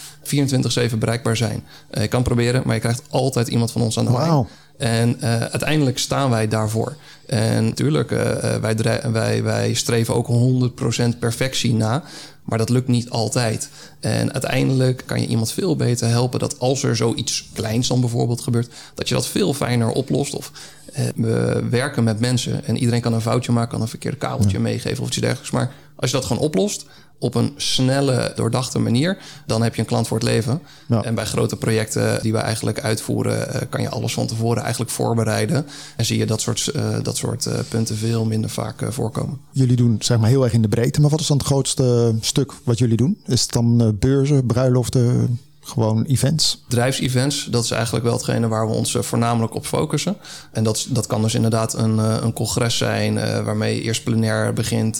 24-7 bereikbaar zijn. Uh, je kan proberen, maar je krijgt altijd iemand van ons aan de lijn. En uh, uiteindelijk staan wij daarvoor. En natuurlijk, uh, wij, wij, wij streven ook 100% perfectie na. Maar dat lukt niet altijd. En uiteindelijk kan je iemand veel beter helpen dat als er zoiets kleins dan bijvoorbeeld gebeurt, dat je dat veel fijner oplost. Of we werken met mensen en iedereen kan een foutje maken, kan een verkeerde kabeltje ja. meegeven of iets dergelijks. Maar als je dat gewoon oplost op een snelle, doordachte manier, dan heb je een klant voor het leven. Ja. En bij grote projecten die we eigenlijk uitvoeren, uh, kan je alles van tevoren eigenlijk voorbereiden. En zie je dat soort, uh, dat soort punten veel minder vaak voorkomen. Jullie doen zeg maar heel erg in de breedte, maar wat is dan het grootste stuk wat jullie doen? Is het dan beurzen, bruiloften? Gewoon events? Bedrijfsevents, dat is eigenlijk wel hetgene waar we ons uh, voornamelijk op focussen. En dat, dat kan dus inderdaad een, uh, een congres zijn uh, waarmee je eerst plenair begint,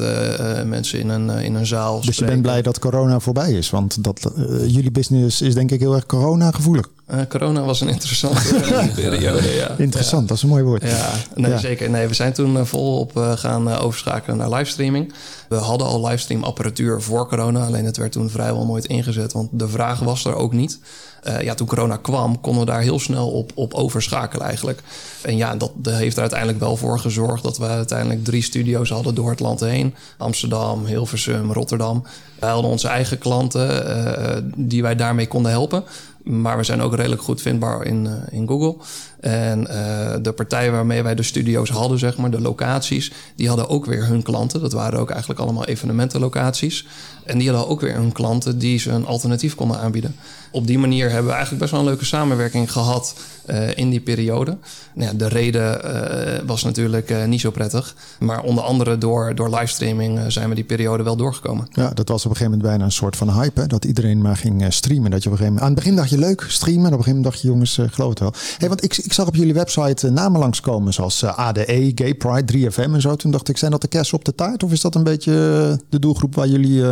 mensen in een, in een zaal. Dus spreken. je bent blij dat corona voorbij is, want dat, jullie business is denk ik heel erg corona gevoelig. Uh, corona was een interessante <laughs> periode. Ja. Interessant, ja. dat is een mooi woord. Ja, nee, ja. zeker. Nee, we zijn toen uh, volop uh, gaan overschakelen naar livestreaming. We hadden al livestream apparatuur voor corona, alleen het werd toen vrijwel nooit ingezet, want de vraag was er ook niet. Uh, ja, toen corona kwam, konden we daar heel snel op, op overschakelen eigenlijk. En ja, dat, heeft er uiteindelijk wel voor gezorgd dat we uiteindelijk drie studio's hadden door het land heen. Amsterdam, Hilversum, Rotterdam. Wij hadden onze eigen klanten uh, die wij daarmee konden helpen. Maar we zijn ook redelijk goed vindbaar in, uh, in Google. En de partijen waarmee wij de studio's hadden, zeg maar, de locaties, die hadden ook weer hun klanten. Dat waren ook eigenlijk allemaal evenementenlocaties. En die hadden ook weer hun klanten die ze een alternatief konden aanbieden. Op die manier hebben we eigenlijk best wel een leuke samenwerking gehad uh, in die periode. Nou de reden uh, was natuurlijk uh, niet zo prettig. Maar onder andere door, door livestreaming zijn we die periode wel doorgekomen. Ja, dat was op een gegeven moment bijna een soort van hype. Dat iedereen maar ging streamen. Dat je op een gegeven moment, aan het begin dacht je leuk streamen. En op een gegeven moment dacht je jongens, geloof het wel. Hey, want ik, ik zag op jullie website namen langskomen zoals ADE, Gay Pride, 3FM en zo. Toen dacht ik, zijn dat de kerst op de taart? Of is dat een beetje de doelgroep waar jullie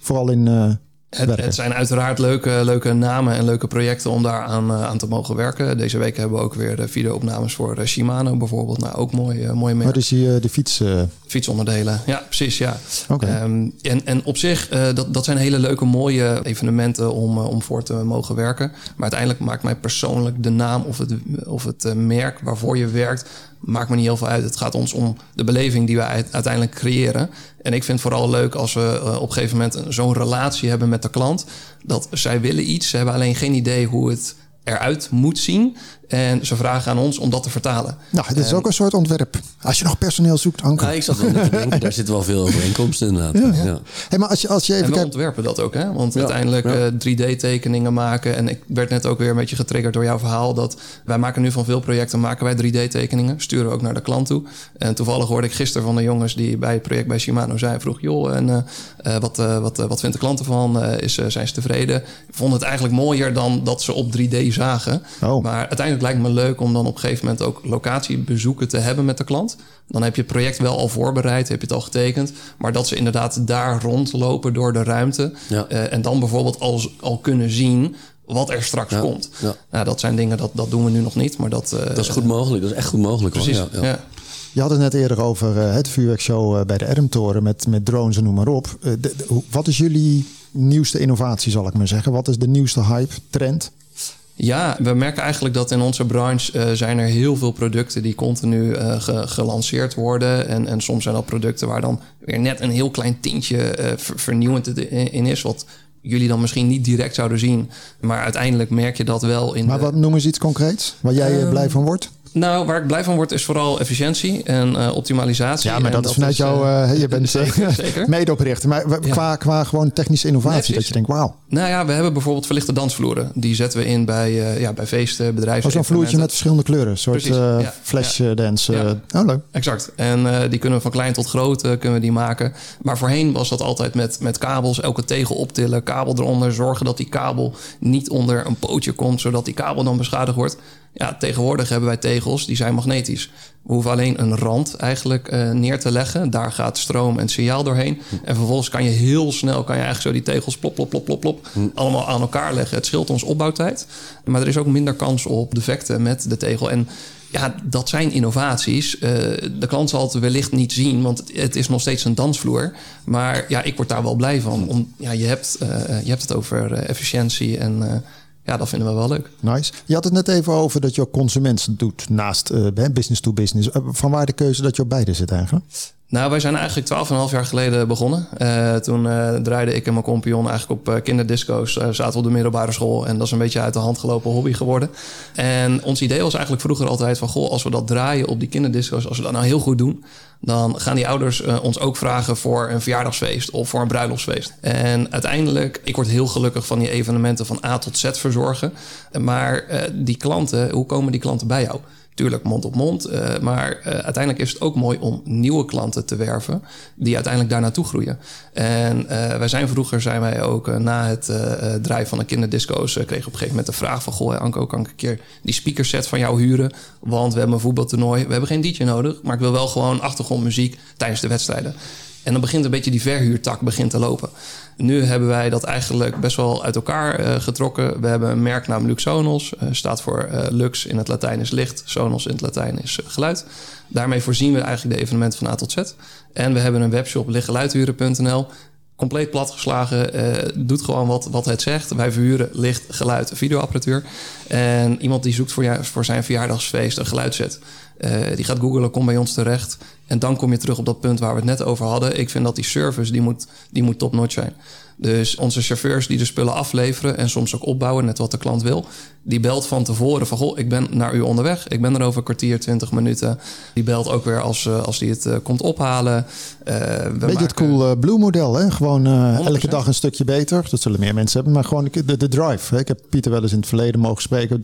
vooral in het, het, zijn uiteraard leuke, leuke namen en leuke projecten om daar aan, uh, aan te mogen werken. Deze week hebben we ook weer de videoopnames voor uh, Shimano bijvoorbeeld. Nou, ook mooi, uh, mooi merk. Wat is die, de fiets? Fietsonderdelen, ja, precies, ja. Okay. Um, en, en op zich, dat, dat zijn hele leuke, mooie evenementen om, om voor te mogen werken. Maar uiteindelijk maakt mij persoonlijk de naam of het, of het merk waarvoor je werkt maakt me niet heel veel uit. Het gaat ons om de beleving die we uiteindelijk creëren. En ik vind het vooral leuk als we uh, op een gegeven moment zo'n relatie hebben met de klant. Dat zij willen iets, ze hebben alleen geen idee hoe het eruit moet zien. En ze vragen aan ons om dat te vertalen. Nou, dit is ook een soort ontwerp. Als je nog personeel zoekt, Anke. Ja, ik zat te denken, daar zitten wel veel overeenkomsten inderdaad. Ja. Hey, maar als je, als je En even we kijkt... ontwerpen dat ook, hè? Want Ja, uiteindelijk ja. eh, 3D-tekeningen maken. En ik werd net ook weer een beetje getriggerd door jouw verhaal. Dat wij maken nu van veel projecten maken wij 3D-tekeningen. Sturen we ook naar de klant toe. En toevallig hoorde ik gisteren van de jongens die bij het project bij Shimano zijn. Vroeg, joh, en eh, eh, wat, eh, wat, wat vindt de klant ervan? Eh, is, eh, zijn ze tevreden? Ik vond het eigenlijk mooier dan dat ze op 3D zagen. Oh. Maar uiteindelijk lijkt me leuk om dan op een gegeven moment ook locatiebezoeken te hebben met de klant. Dan heb je het project wel al voorbereid, heb je het al getekend. Maar dat ze inderdaad daar rondlopen door de ruimte. Ja. Eh, en dan bijvoorbeeld al, al kunnen zien wat er straks Ja, komt. ja. Nou, dat zijn dingen, dat, dat doen we nu nog niet. Maar dat, eh, Dat is goed mogelijk, dat is echt goed mogelijk. Precies, Ja, ja. ja. Je had het net eerder over eh, het vuurwerkshow bij de Ermtoren met, met drones en noem maar op. De- de- hoe- wat is jullie nieuwste innovatie, zal ik maar zeggen? Wat is de nieuwste hype, trend? Ja, we merken eigenlijk dat in onze branche eh, zijn er heel veel producten die continu eh, ge- gelanceerd worden. En, en soms zijn dat producten waar dan weer net een heel klein tintje eh, ver- vernieuwend in is. Wat jullie dan misschien niet direct zouden zien. Maar uiteindelijk merk je dat wel in Maar wat noemen ze iets concreets waar jij blij van wordt? Nou, waar ik blij van word is vooral efficiëntie en eh, optimalisatie. Ja, maar dat is vanuit jou, eh, eh, je bent <laughs> zeker, zeker. medeoprichter. Maar Ja. qua, qua gewoon technische innovatie, Nee, dat je denkt, wauw. Nou ja, we hebben bijvoorbeeld verlichte dansvloeren. Die zetten we in bij, eh, ja, bij feesten, bedrijven. Oh, zo'n vloertje met verschillende kleuren. Een soort ja. flash dance. Oh, leuk. Exact. En die kunnen we van klein tot groot kunnen we die maken. Maar voorheen was dat altijd met, met kabels. Elke tegel optillen, kabel eronder. Zorgen dat die kabel niet onder een pootje komt, zodat die kabel dan beschadigd wordt. Ja, tegenwoordig hebben wij tegels die zijn magnetisch. We hoeven alleen een rand eigenlijk eh, neer te leggen. Daar gaat stroom en signaal doorheen. En vervolgens kan je heel snel, kan je eigenlijk zo die tegels plop, plop, plop, plop, plop, allemaal aan elkaar leggen. Het scheelt ons opbouwtijd. Maar er is ook minder kans op defecten met de tegel. En ja, dat zijn innovaties. Eh, de klant zal het wellicht niet zien, want het, is nog steeds een dansvloer. Maar ja, ik word daar wel blij van. Om, ja, je, hebt, eh, je hebt het over efficiëntie en ja, dat vinden we wel leuk. Nice. Je had het net even over dat je ook consument doet naast eh, business to business. Eh, Van waar de keuze dat je op beide zit eigenlijk? Nou, wij zijn eigenlijk 12,5 jaar geleden begonnen. Eh, toen eh, draaide ik en mijn compagnon eigenlijk op eh, kinderdisco's. Zaten op de middelbare school en dat is een beetje uit de hand gelopen hobby geworden. En ons idee was eigenlijk vroeger altijd van... goh, als we dat draaien op die kinderdisco's, als we dat nou heel goed doen... dan gaan die ouders ons ook vragen voor een verjaardagsfeest of voor een bruiloftsfeest. En uiteindelijk, ik word heel gelukkig van die evenementen van A tot Z verzorgen. Maar die klanten, hoe komen die klanten bij jou? Tuurlijk mond op mond, eh, maar eh, uiteindelijk is het ook mooi om nieuwe klanten te werven die uiteindelijk daar naartoe groeien. En eh, wij zijn vroeger, zijn wij ook na het draaien van de kinderdisco's, kregen op een gegeven moment de vraag van, goh, Anko, kan ik een keer die speakerset van jou huren? Want we hebben een voetbaltoernooi, we hebben geen DJ nodig, maar ik wil wel gewoon achtergrondmuziek tijdens de wedstrijden. En dan begint een beetje die verhuurtak begint te lopen. Nu hebben wij dat eigenlijk best wel uit elkaar eh, getrokken. We hebben een merknaam Luxonos. eh staat voor eh, Lux in het Latijn is licht. Sonos in het Latijn is geluid. Daarmee voorzien we eigenlijk de evenementen van A tot Z. En we hebben een webshop lichtgeluidhuren.nl. Compleet platgeslagen. eh doet gewoon wat, wat het zegt. Wij verhuren licht, geluid, videoapparatuur. En iemand die zoekt voor, voor zijn verjaardagsfeest een geluidset. eh, die gaat googlen, komt bij ons terecht. En dan kom je terug op dat punt waar we het net over hadden. Ik vind dat die service, die moet, die moet top-notch zijn. Dus onze chauffeurs die de spullen afleveren en soms ook opbouwen, net wat de klant wil, die belt van tevoren van goh, ik ben naar u onderweg. Ik ben er over een kwartier, twintig minuten. Die belt ook weer als, eh, als die het eh, komt ophalen. Eh, we Beetje het cool eh, Blue model, hè? Gewoon 100%. elke dag een stukje beter. Dat zullen meer mensen hebben, maar gewoon de, de, drive. Hè? Ik heb Pieter wel eens in het verleden mogen spreken.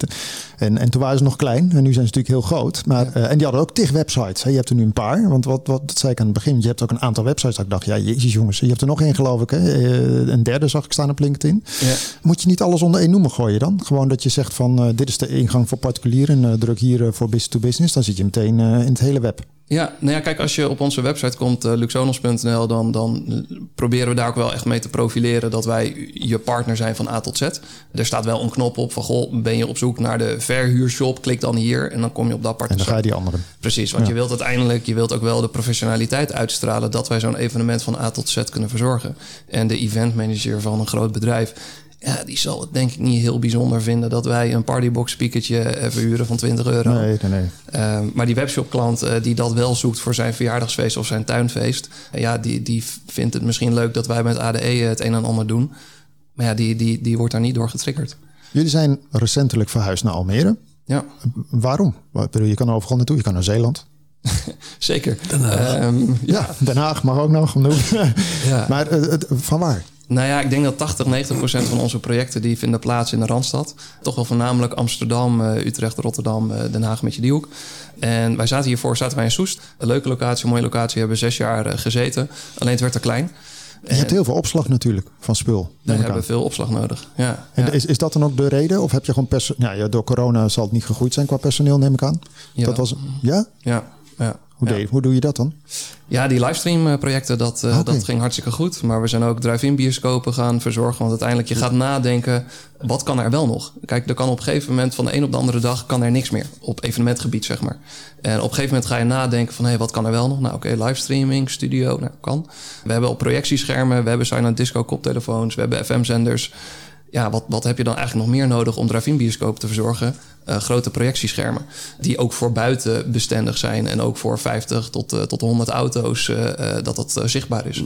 En, en toen waren ze nog klein en nu zijn ze natuurlijk heel groot. Maar, en die hadden ook tig websites. Hè? Je hebt er nu een paar. Want wat, wat dat zei ik aan het begin, je hebt ook een aantal websites. Dat ik dacht, ja, jezus jongens, je hebt er nog één geloof ik. Hè? Eh, een derde zag ik staan op LinkedIn. Ja. Moet je niet alles onder één noemer gooien dan? Gewoon dat je zegt van eh, dit is de ingang voor particulieren en eh, druk hier voor business to business. Dan zit je meteen in het hele web. Ja, nou ja, kijk, als je op onze website komt, uh, luxonos.nl, dan, dan eh, proberen we daar ook wel echt mee te profileren dat wij je partner zijn van A tot Z. Er staat wel een knop op van, goh, ben je op zoek naar de verhuurshop, klik dan hier en dan kom je op dat En dan partner. ga je die andere. Precies, want Ja. je wilt uiteindelijk, je wilt ook wel de professionaliteit uitstralen dat wij zo'n evenement van A tot Z kunnen verzorgen. En de eventmanager van een groot bedrijf, ja, die zal het denk ik niet heel bijzonder vinden dat wij een partybox speakertje eh, verhuren van 20 euro. Nee, nee, nee. Uh, maar die webshopklant uh, die dat wel zoekt voor zijn verjaardagsfeest of zijn tuinfeest, uh, ja, die, die vindt het misschien leuk dat wij met ADE het een en ander doen. Maar ja, die, die, die wordt daar niet door getriggerd. Jullie zijn recentelijk verhuisd naar Almere. Ja, Waarom? Ik bedoel, je kan overal naartoe. Je kan naar Zeeland. <laughs> zeker. Ehm, Ja, Den Haag mag ook nog genoemd. Ja. Maar eh, van waar? Nou ja, ik denk dat 80, 90 procent van onze projecten die vinden plaats in de Randstad. Toch wel voornamelijk Amsterdam, eh, Utrecht, Rotterdam, eh, Den Haag met je driehoek. En wij zaten hiervoor zaten wij in Soest. Een leuke locatie, een mooie locatie. Hebben zes jaar eh, gezeten. Alleen het werd te klein. Je hebt heel veel opslag natuurlijk van spul. We hebben aan. veel opslag nodig. Ja, En ja. is, is dat dan ook de reden? Of heb je gewoon perso- ja, ja, door corona zal het niet gegroeid zijn qua personeel, neem ik aan. Jawel. Dat was, ja? ja, ja. Hoe, deed- hoe doe je dat dan? Ja, die livestream eh, projecten, dat, eh, dat ging hartstikke goed. Maar we zijn ook drive-in bioscopen gaan verzorgen. Want uiteindelijk, je gaat nadenken, wat kan er wel nog? Kijk, er kan op een gegeven moment van de een op de andere dag kan er niks meer. Op evenementgebied, zeg maar. En op een gegeven moment ga je nadenken van, hé, wat kan er wel nog? Nou, oké, livestreaming, studio, nou, kan. We hebben op projectieschermen, we hebben silent disco koptelefoons, we hebben FM-zenders. Ja, wat, wat heb je dan eigenlijk nog meer nodig om drive-in bioscoop te verzorgen? Eh, grote projectieschermen. Die ook voor buiten bestendig zijn. En ook voor 50 tot, eh, tot 100 auto's eh, dat dat zichtbaar is.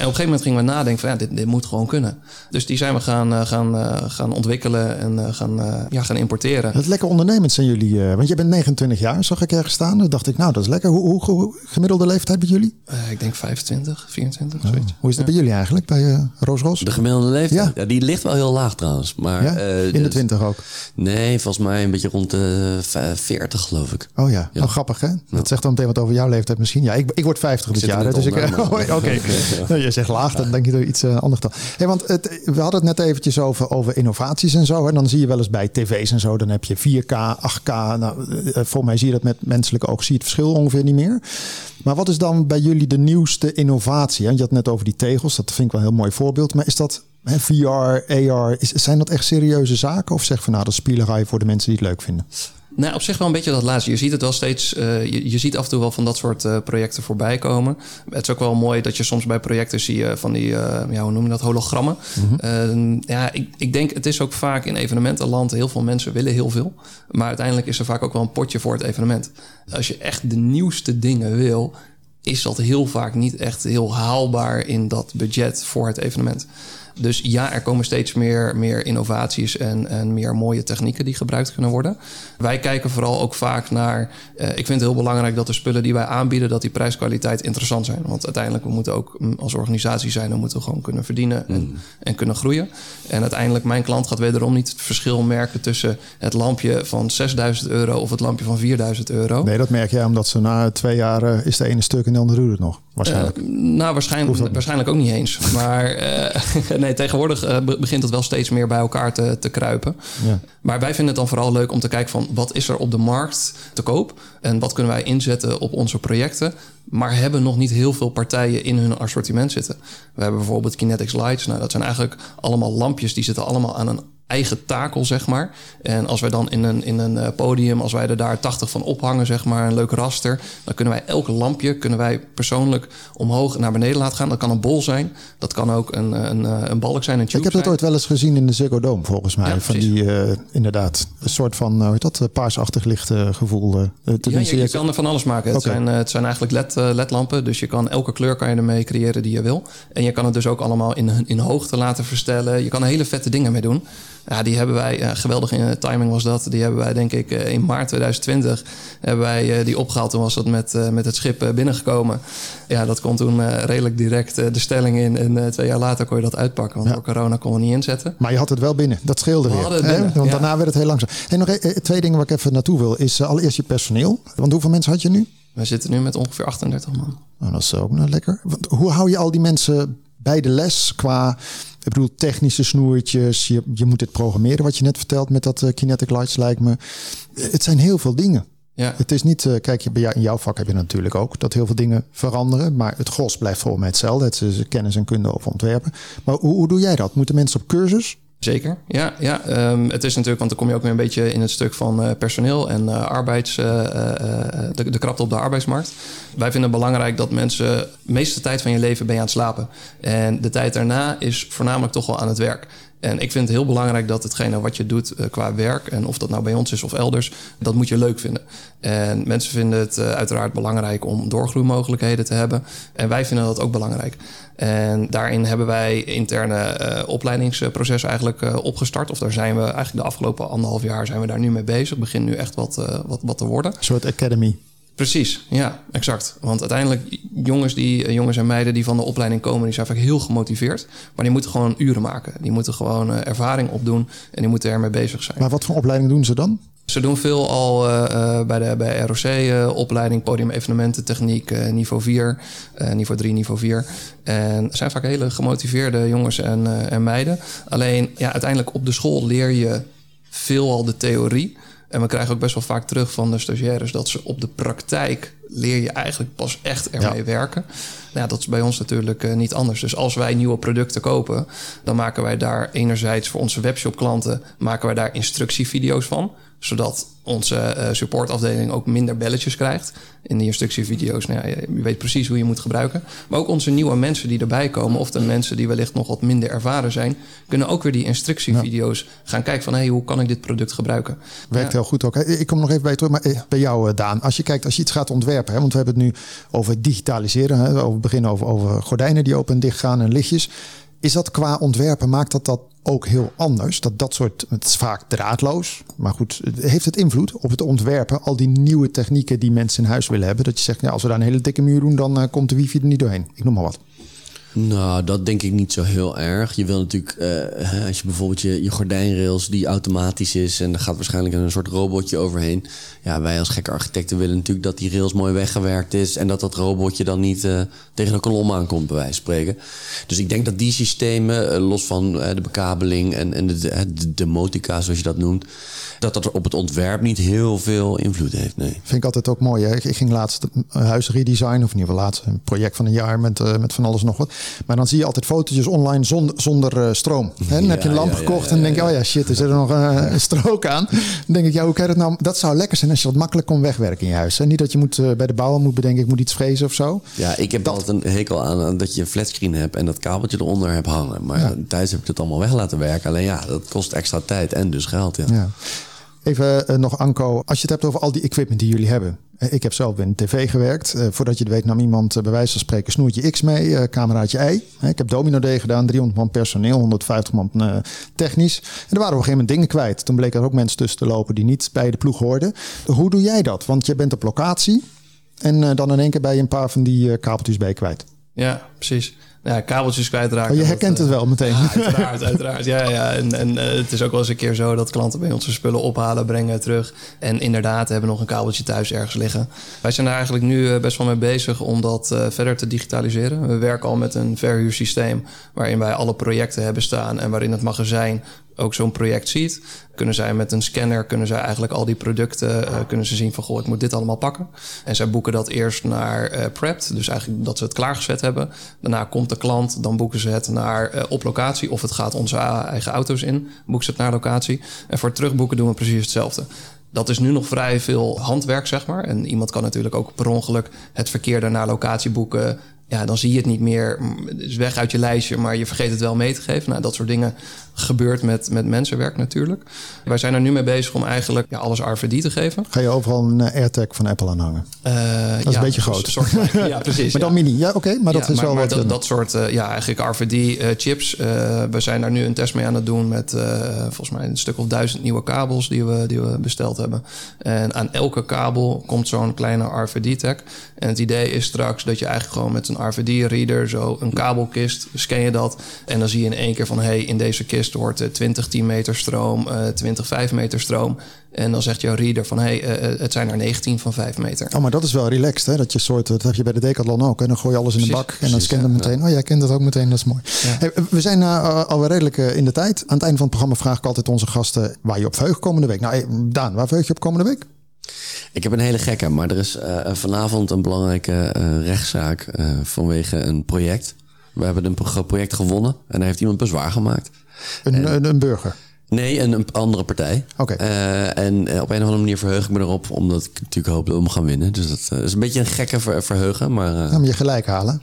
En op een gegeven moment gingen we nadenken van ja, dit, dit moet gewoon kunnen. Dus die zijn we gaan, eh, gaan, eh, gaan ontwikkelen en eh, gaan, eh, ja, gaan importeren. Het lekker ondernemend zijn jullie. eh, want je bent 29 jaar, zag ik ergens staan. Dan dacht ik, nou dat is lekker. Hoe, hoe, hoe- gemiddelde leeftijd bij jullie? Eh, ik denk 25, 24, zoiets. Hoe is het bij jullie eigenlijk, bij eh Roos Roos? De gemiddelde leeftijd? Ja. Ja. die ligt wel heel laag trouwens. Maar, Ja? eh, In de dus- 20 ook. Nee, volgens mij een beetje rond de v- 40 geloof ik. Oh ja, Ja. nou, grappig hè? Dat zegt dan meteen wat over jouw leeftijd misschien. Ja, ik, ik word 50 dit zit er jaar. Dus ik, <laughs> Oh, Oké, <laughs> Nou, je zegt laag, dan denk je er iets eh, anders dan. Hey, want het, we hadden het net eventjes over, over innovaties en zo. En dan zie je wel eens bij tv's en zo, dan heb je 4K, 8K. Nou, eh, voor mij zie je dat met menselijke oog, zie je het verschil ongeveer niet meer. Maar wat is dan bij jullie de nieuwste innovatie? Je had net over die tegels, dat vind ik wel een heel mooi voorbeeld. Maar is dat hè, VR, AR, is, zijn dat echt serieuze zaken? Of zeg van nou, dat is spielerij voor de mensen die het leuk vinden? Nou, op zich wel een beetje dat laatste. Je ziet het wel steeds. eh, je, je ziet af en toe wel van dat soort eh, projecten voorbij komen. Het is ook wel mooi dat je soms bij projecten zie je van die, eh, ja, hoe noem je dat, hologrammen. Eh, ja, ik, ik denk het is ook vaak in evenementenland. Heel veel mensen willen heel veel. Maar uiteindelijk is er vaak ook wel een potje voor het evenement. Als je echt de nieuwste dingen wil, is dat heel vaak niet echt heel haalbaar in dat budget voor het evenement. Dus ja, er komen steeds meer, meer innovaties en, en meer mooie technieken die gebruikt kunnen worden. Wij kijken vooral ook vaak naar. eh, ik vind het heel belangrijk dat de spullen die wij aanbieden, dat die prijskwaliteit interessant zijn. Want uiteindelijk, we moeten ook mm, als organisatie zijn, dan moeten we gewoon kunnen verdienen en, en kunnen groeien. En uiteindelijk, mijn klant gaat wederom niet het verschil merken tussen het lampje van 6000 euro of het lampje van 4000 euro. Nee, dat merk jij omdat ze na twee jaar eh, is de ene stuk en de andere het nog. Waarschijnlijk. Eh, nou, waarschijnlijk, waarschijnlijk ook niet eens. Maar eh, nee, tegenwoordig eh, be- begint het wel steeds meer bij elkaar te, te kruipen. Ja. Maar wij vinden het dan vooral leuk om te kijken van wat is er op de markt te koop en wat kunnen wij inzetten op onze projecten. Maar hebben nog niet heel veel partijen in hun assortiment zitten. We hebben bijvoorbeeld Kinetics Lights. Nou, dat zijn eigenlijk allemaal lampjes die zitten allemaal aan een eigen takel, zeg maar. En als wij dan in een, in een eh, podium, als wij er daar 80 van ophangen, zeg maar, een leuk raster, dan kunnen wij elk lampje kunnen wij persoonlijk omhoog en naar beneden laten gaan. Dat kan een bol zijn, dat kan ook een, een, eh, een balk zijn, een tube Ik heb dat zijn. ooit wel eens gezien in de Ziggo Dome, volgens mij. Ja, van die, eh, inderdaad, een soort van, hoe heet dat, eh, paarsachtig licht eh, gevoel. eh, Ja, je, kan er van alles maken. Het, zijn, eh, het zijn eigenlijk LED, eh, LED-lampen. Dus je kan elke kleur kan je ermee creëren die je wil. En je kan het dus ook allemaal in, in hoogte laten verstellen. Je kan er hele vette dingen mee doen. Ja, die hebben wij, geweldig in timing was dat. Die hebben wij denk ik eh, in maart 2020 hebben wij eh, die opgehaald. Toen was dat met, eh, met het schip eh, binnengekomen. Ja, dat kon toen eh, redelijk direct eh, de stelling in. En eh, twee jaar later kon je dat uitpakken. Want Ja. door corona kon we niet inzetten. Maar je had het wel binnen. Dat scheelde We weer. binnen, Want ja. daarna werd het heel langzaam. En nog eh, twee dingen waar ik even naartoe wil. Is eh, allereerst je personeel. Want hoeveel mensen had je nu? We zitten nu met ongeveer 38 man. Nou, dat is ook nog lekker. Want hoe hou je al die mensen bij de les qua... Ik bedoel, technische snoertjes. Je, je moet dit programmeren wat je net vertelt met dat eh, Kinetic Lights lijkt me. Het zijn heel veel dingen. Ja. Het is niet, eh, kijk, in jouw vak heb je natuurlijk ook dat heel veel dingen veranderen. Maar het gros blijft volgens mij hetzelfde. Het is kennis en kunde over ontwerpen. Maar hoe, hoe doe jij dat? Moeten mensen op cursus? Zeker, ja. ja. Ehm, het is natuurlijk, want dan kom je ook weer een beetje in het stuk van eh, personeel en eh, arbeids, eh, de, de krapte op de arbeidsmarkt. Wij vinden het belangrijk dat mensen, de meeste tijd van je leven ben je aan het slapen. En de tijd daarna is voornamelijk toch wel aan het werk. En ik vind het heel belangrijk dat hetgene wat je doet qua werk, en of dat nou bij ons is of elders, dat moet je leuk vinden. En mensen vinden het uiteraard belangrijk om doorgroeimogelijkheden te hebben. En wij vinden dat ook belangrijk. En daarin hebben wij interne uh, opleidingsprocessen eigenlijk opgestart. Of daar zijn we eigenlijk de afgelopen anderhalf jaar zijn we daar nu mee bezig. Begint nu echt wat, wat, wat te worden. Een soort academy. Precies, ja, exact. Want uiteindelijk, jongens, die, eh, jongens en meiden die van de opleiding komen, die zijn vaak heel gemotiveerd. Maar die moeten gewoon uren maken. Die moeten gewoon ervaring opdoen en die moeten ermee bezig zijn. Maar wat voor opleiding doen ze dan? Ze doen veel al uh, bij de bij ROC-opleiding, podium evenementen, techniek, niveau 4, niveau 3, niveau 4. En zijn vaak hele gemotiveerde jongens en, en meiden. Alleen, ja, uiteindelijk op de school leer je veel al de theorie. En we krijgen ook best wel vaak terug van de stagiaires dat ze op de praktijk leer je eigenlijk pas echt ermee ja. werken. Nou ja, dat is bij ons natuurlijk uh, niet anders. Dus als wij nieuwe producten kopen, dan maken wij daar enerzijds voor onze webshop klanten maken wij daar instructievideo's van zodat onze uh, supportafdeling ook minder belletjes krijgt. In die instructievideo's, nou ja, je weet precies hoe je moet gebruiken. Maar ook onze nieuwe mensen die erbij komen... of de mensen die wellicht nog wat minder ervaren zijn... kunnen ook weer die instructievideo's gaan kijken van... hé, hey, hoe kan ik dit product gebruiken? Werkt ja. heel goed ook. Ik kom nog even bij terug, maar eh, bij jou eh, Daan. Als je kijkt, als je iets gaat ontwerpen... Hè, want we hebben het nu over digitaliseren. Hè, over beginnen over, over gordijnen die open en dicht gaan en lichtjes... Is dat qua ontwerpen, maakt dat dat ook heel anders? Dat dat soort, het is vaak draadloos, maar goed, heeft het invloed op het ontwerpen? Al die nieuwe technieken die mensen in huis willen hebben. Dat je zegt, ja, als we daar een hele dikke muur doen, dan uh, komt de wifi er niet doorheen. Ik noem maar wat. Nou, dat denk ik niet zo heel erg. Je wil natuurlijk, uh, als je bijvoorbeeld je, gordijnrails die automatisch is en er gaat waarschijnlijk een soort robotje overheen. Ja, wij als gekke architecten willen natuurlijk dat die rails mooi weggewerkt is en dat dat robotje dan niet uh, tegen een kolom aankomt, bij wijze van spreken. Dus ik denk dat die systemen, uh, los van de bekabeling en, en de, de, zoals je dat noemt, dat dat op het ontwerp niet heel veel invloed heeft. Nee. Vind ik altijd ook mooi. Hè? Ik ging laatst een huis redesign, of in ieder geval laatst een project van een jaar met, met van alles nog wat. Maar dan zie je altijd fotootjes online zonder, zonder uh, stroom. Hè? Dan ja, heb je een lamp ja, gekocht en denk je, oh ja, shit, er zit er nog uh, een strook aan. Dan denk ik, ja, hoe kan je dat nou? Dat zou lekker zijn als je dat makkelijk kon wegwerken in je huis. Hè? Niet dat je moet, bij de bouwer moet bedenken, ik moet iets vrezen of zo. Ja, ik heb dat... altijd een hekel aan, aan, dat je een flatscreen hebt en dat kabeltje eronder hebt hangen. Maar thuis heb ik het allemaal weg laten werken. Alleen ja, dat kost extra tijd en dus geld. ja. Even uh, nog Anko, als je het hebt over al die equipment die jullie hebben. Ik heb zelf in tv gewerkt. Uh, voordat je het weet nam iemand bij wijze van spreken snoertje X mee, cameraatje Y. ik heb Domino D gedaan, 300 man personeel, 150 man technisch. En er waren op een gegeven moment dingen kwijt. Toen bleken er ook mensen tussen te lopen die niet bij de ploeg hoorden. Hoe doe jij dat? Want je bent op locatie en dan in één keer bij je een paar van die kabeltjes bij kwijt. Ja, precies ja, kabeltjes kwijtraken. Oh, je herkent dat, het wel meteen. Ja, uiteraard, uiteraard. Ja, ja. En, en uh, het is ook wel eens een keer zo dat klanten bij ons hun spullen ophalen, brengen terug. En inderdaad hebben nog een kabeltje thuis ergens liggen. Wij zijn daar eigenlijk nu uh, best wel mee bezig om dat uh, verder te digitaliseren. We werken al met een verhuursysteem waarin wij alle projecten hebben staan en waarin het magazijn ook zo'n project ziet, kunnen zij met een scanner kunnen zij eigenlijk al die producten uh, kunnen ze zien van goh, ik moet dit allemaal pakken. En zij boeken dat eerst naar uh, prepped, dus eigenlijk dat ze het klaargezet hebben. Daarna komt de klant, dan boeken ze het naar uh, op locatie of het gaat onze eigen auto's in, boeken ze het naar locatie. En voor terugboeken doen we precies hetzelfde. Dat is nu nog vrij veel handwerk, zeg maar. En iemand kan natuurlijk ook per ongeluk het verkeer naar locatie boeken ja, dan zie je het niet meer. Het is weg uit je lijstje, maar je vergeet het wel mee te geven. Nou, dat soort dingen gebeurt met, met mensenwerk natuurlijk. Wij zijn er nu mee bezig om eigenlijk ja, alles RFID te geven. Ga je overal een eh, AirTag van Apple aan hangen? Uh, dat is ja, een beetje groot. Soort, <laughs> ja, precies. maar dan mini. Ja, oké. maar dat is maar, wel maar wat... Dat, dat soort, ja, eigenlijk RFID-chips. we zijn daar nu een test mee aan het doen met volgens mij een stuk of duizend nieuwe kabels die we, die we besteld hebben. En aan elke kabel komt zo'n kleine RFID-tag. En het idee is straks dat je eigenlijk gewoon met een RFID-reader zo een kabelkist, scan je dat. En dan zie je in één keer van, hé, hey, in deze kist hoort 20 10 meter stroom, uh, 20 5 meter stroom. En dan zegt jouw reader van, hé, hey, uh, het zijn er 19 van 5 meter. Oh, maar dat is wel relaxed, hè? Dat je soort, dat heb je bij de Decathlon ook. En dan gooi je alles in de bak en dan scan je ja, meteen. Ja. Oh, jij kent dat ook meteen, dat is mooi. Ja. Hey, we zijn uh, alweer redelijk uh, in de tijd. Aan het einde van het programma vraag ik altijd onze gasten waar je op verheugt komende week. Nou, Daan, waar verheug je op komende week? Ik heb een hele gekke, maar er is uh, vanavond een belangrijke uh, rechtszaak uh, vanwege een project. We hebben een project gewonnen en daar heeft iemand bezwaar gemaakt. Een, en, een, een burger? Nee, een, een andere partij. Oké. Eh, en eh, op een of andere manier verheug ik me erop, omdat ik natuurlijk hoop dat we hem gaan winnen. Dus dat eh, is een beetje een gekke ver- verheugen, maar Ja, maar je gelijk halen.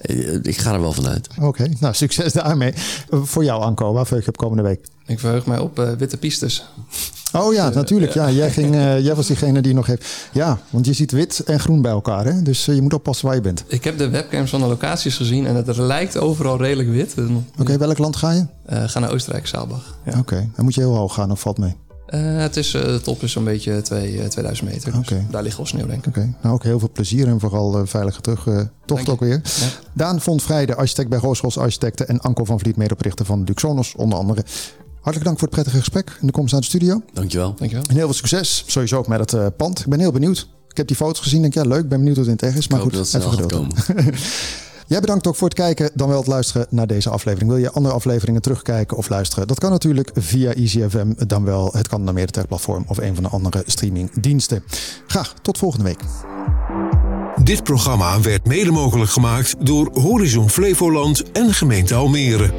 Eh, ik ga er wel vanuit. Oké, nou succes daarmee. Eh, voor jou Anko, waar verheug je op komende week? Ik verheug mij op eh, witte pistes. Oh ja, natuurlijk. Ja, jij, ging, eh, jij was diegene die nog heeft. Ja, want je ziet wit en groen bij elkaar. Hè? Dus eh, je moet oppassen waar je bent. Ik heb de webcams van de locaties gezien en het lijkt overal redelijk wit. Oké, welk land ga je? eh, ga naar Oostenrijk, Saalbach. Ja. Oké, dan moet je heel hoog gaan of valt mee? Eh, het is, eh, de top is zo'n beetje twee, eh, 2000 meter. Dus daar ligt wel sneeuw, denk ik. Oké, nou ook heel veel plezier en vooral eh, veilige terugtocht je. ook weer. Ja. Daan Vond Vrijde, architect bij Roosros Architecten en Anko van Vliet, medeoprichter van Duxonos onder andere. Hartelijk dank voor het prettige gesprek en de komst naar de studio. Dankjewel. Dankjewel. En heel veel succes, sowieso ook met het eh, pand. Ik ben heel benieuwd. Ik heb die foto's gezien, denk ja leuk, ben benieuwd hoe het in het echt is. Maar ik hoop goed, even geduld. <laughs> Jij bedankt ook voor het kijken, dan wel het luisteren naar deze aflevering. Wil je andere afleveringen terugkijken of luisteren? Dat kan natuurlijk via EasyFM, dan wel het kan naar Meertech platform of een van de andere streamingdiensten. Graag tot volgende week. Dit programma werd mede mogelijk gemaakt door Horizon Flevoland en gemeente Almere.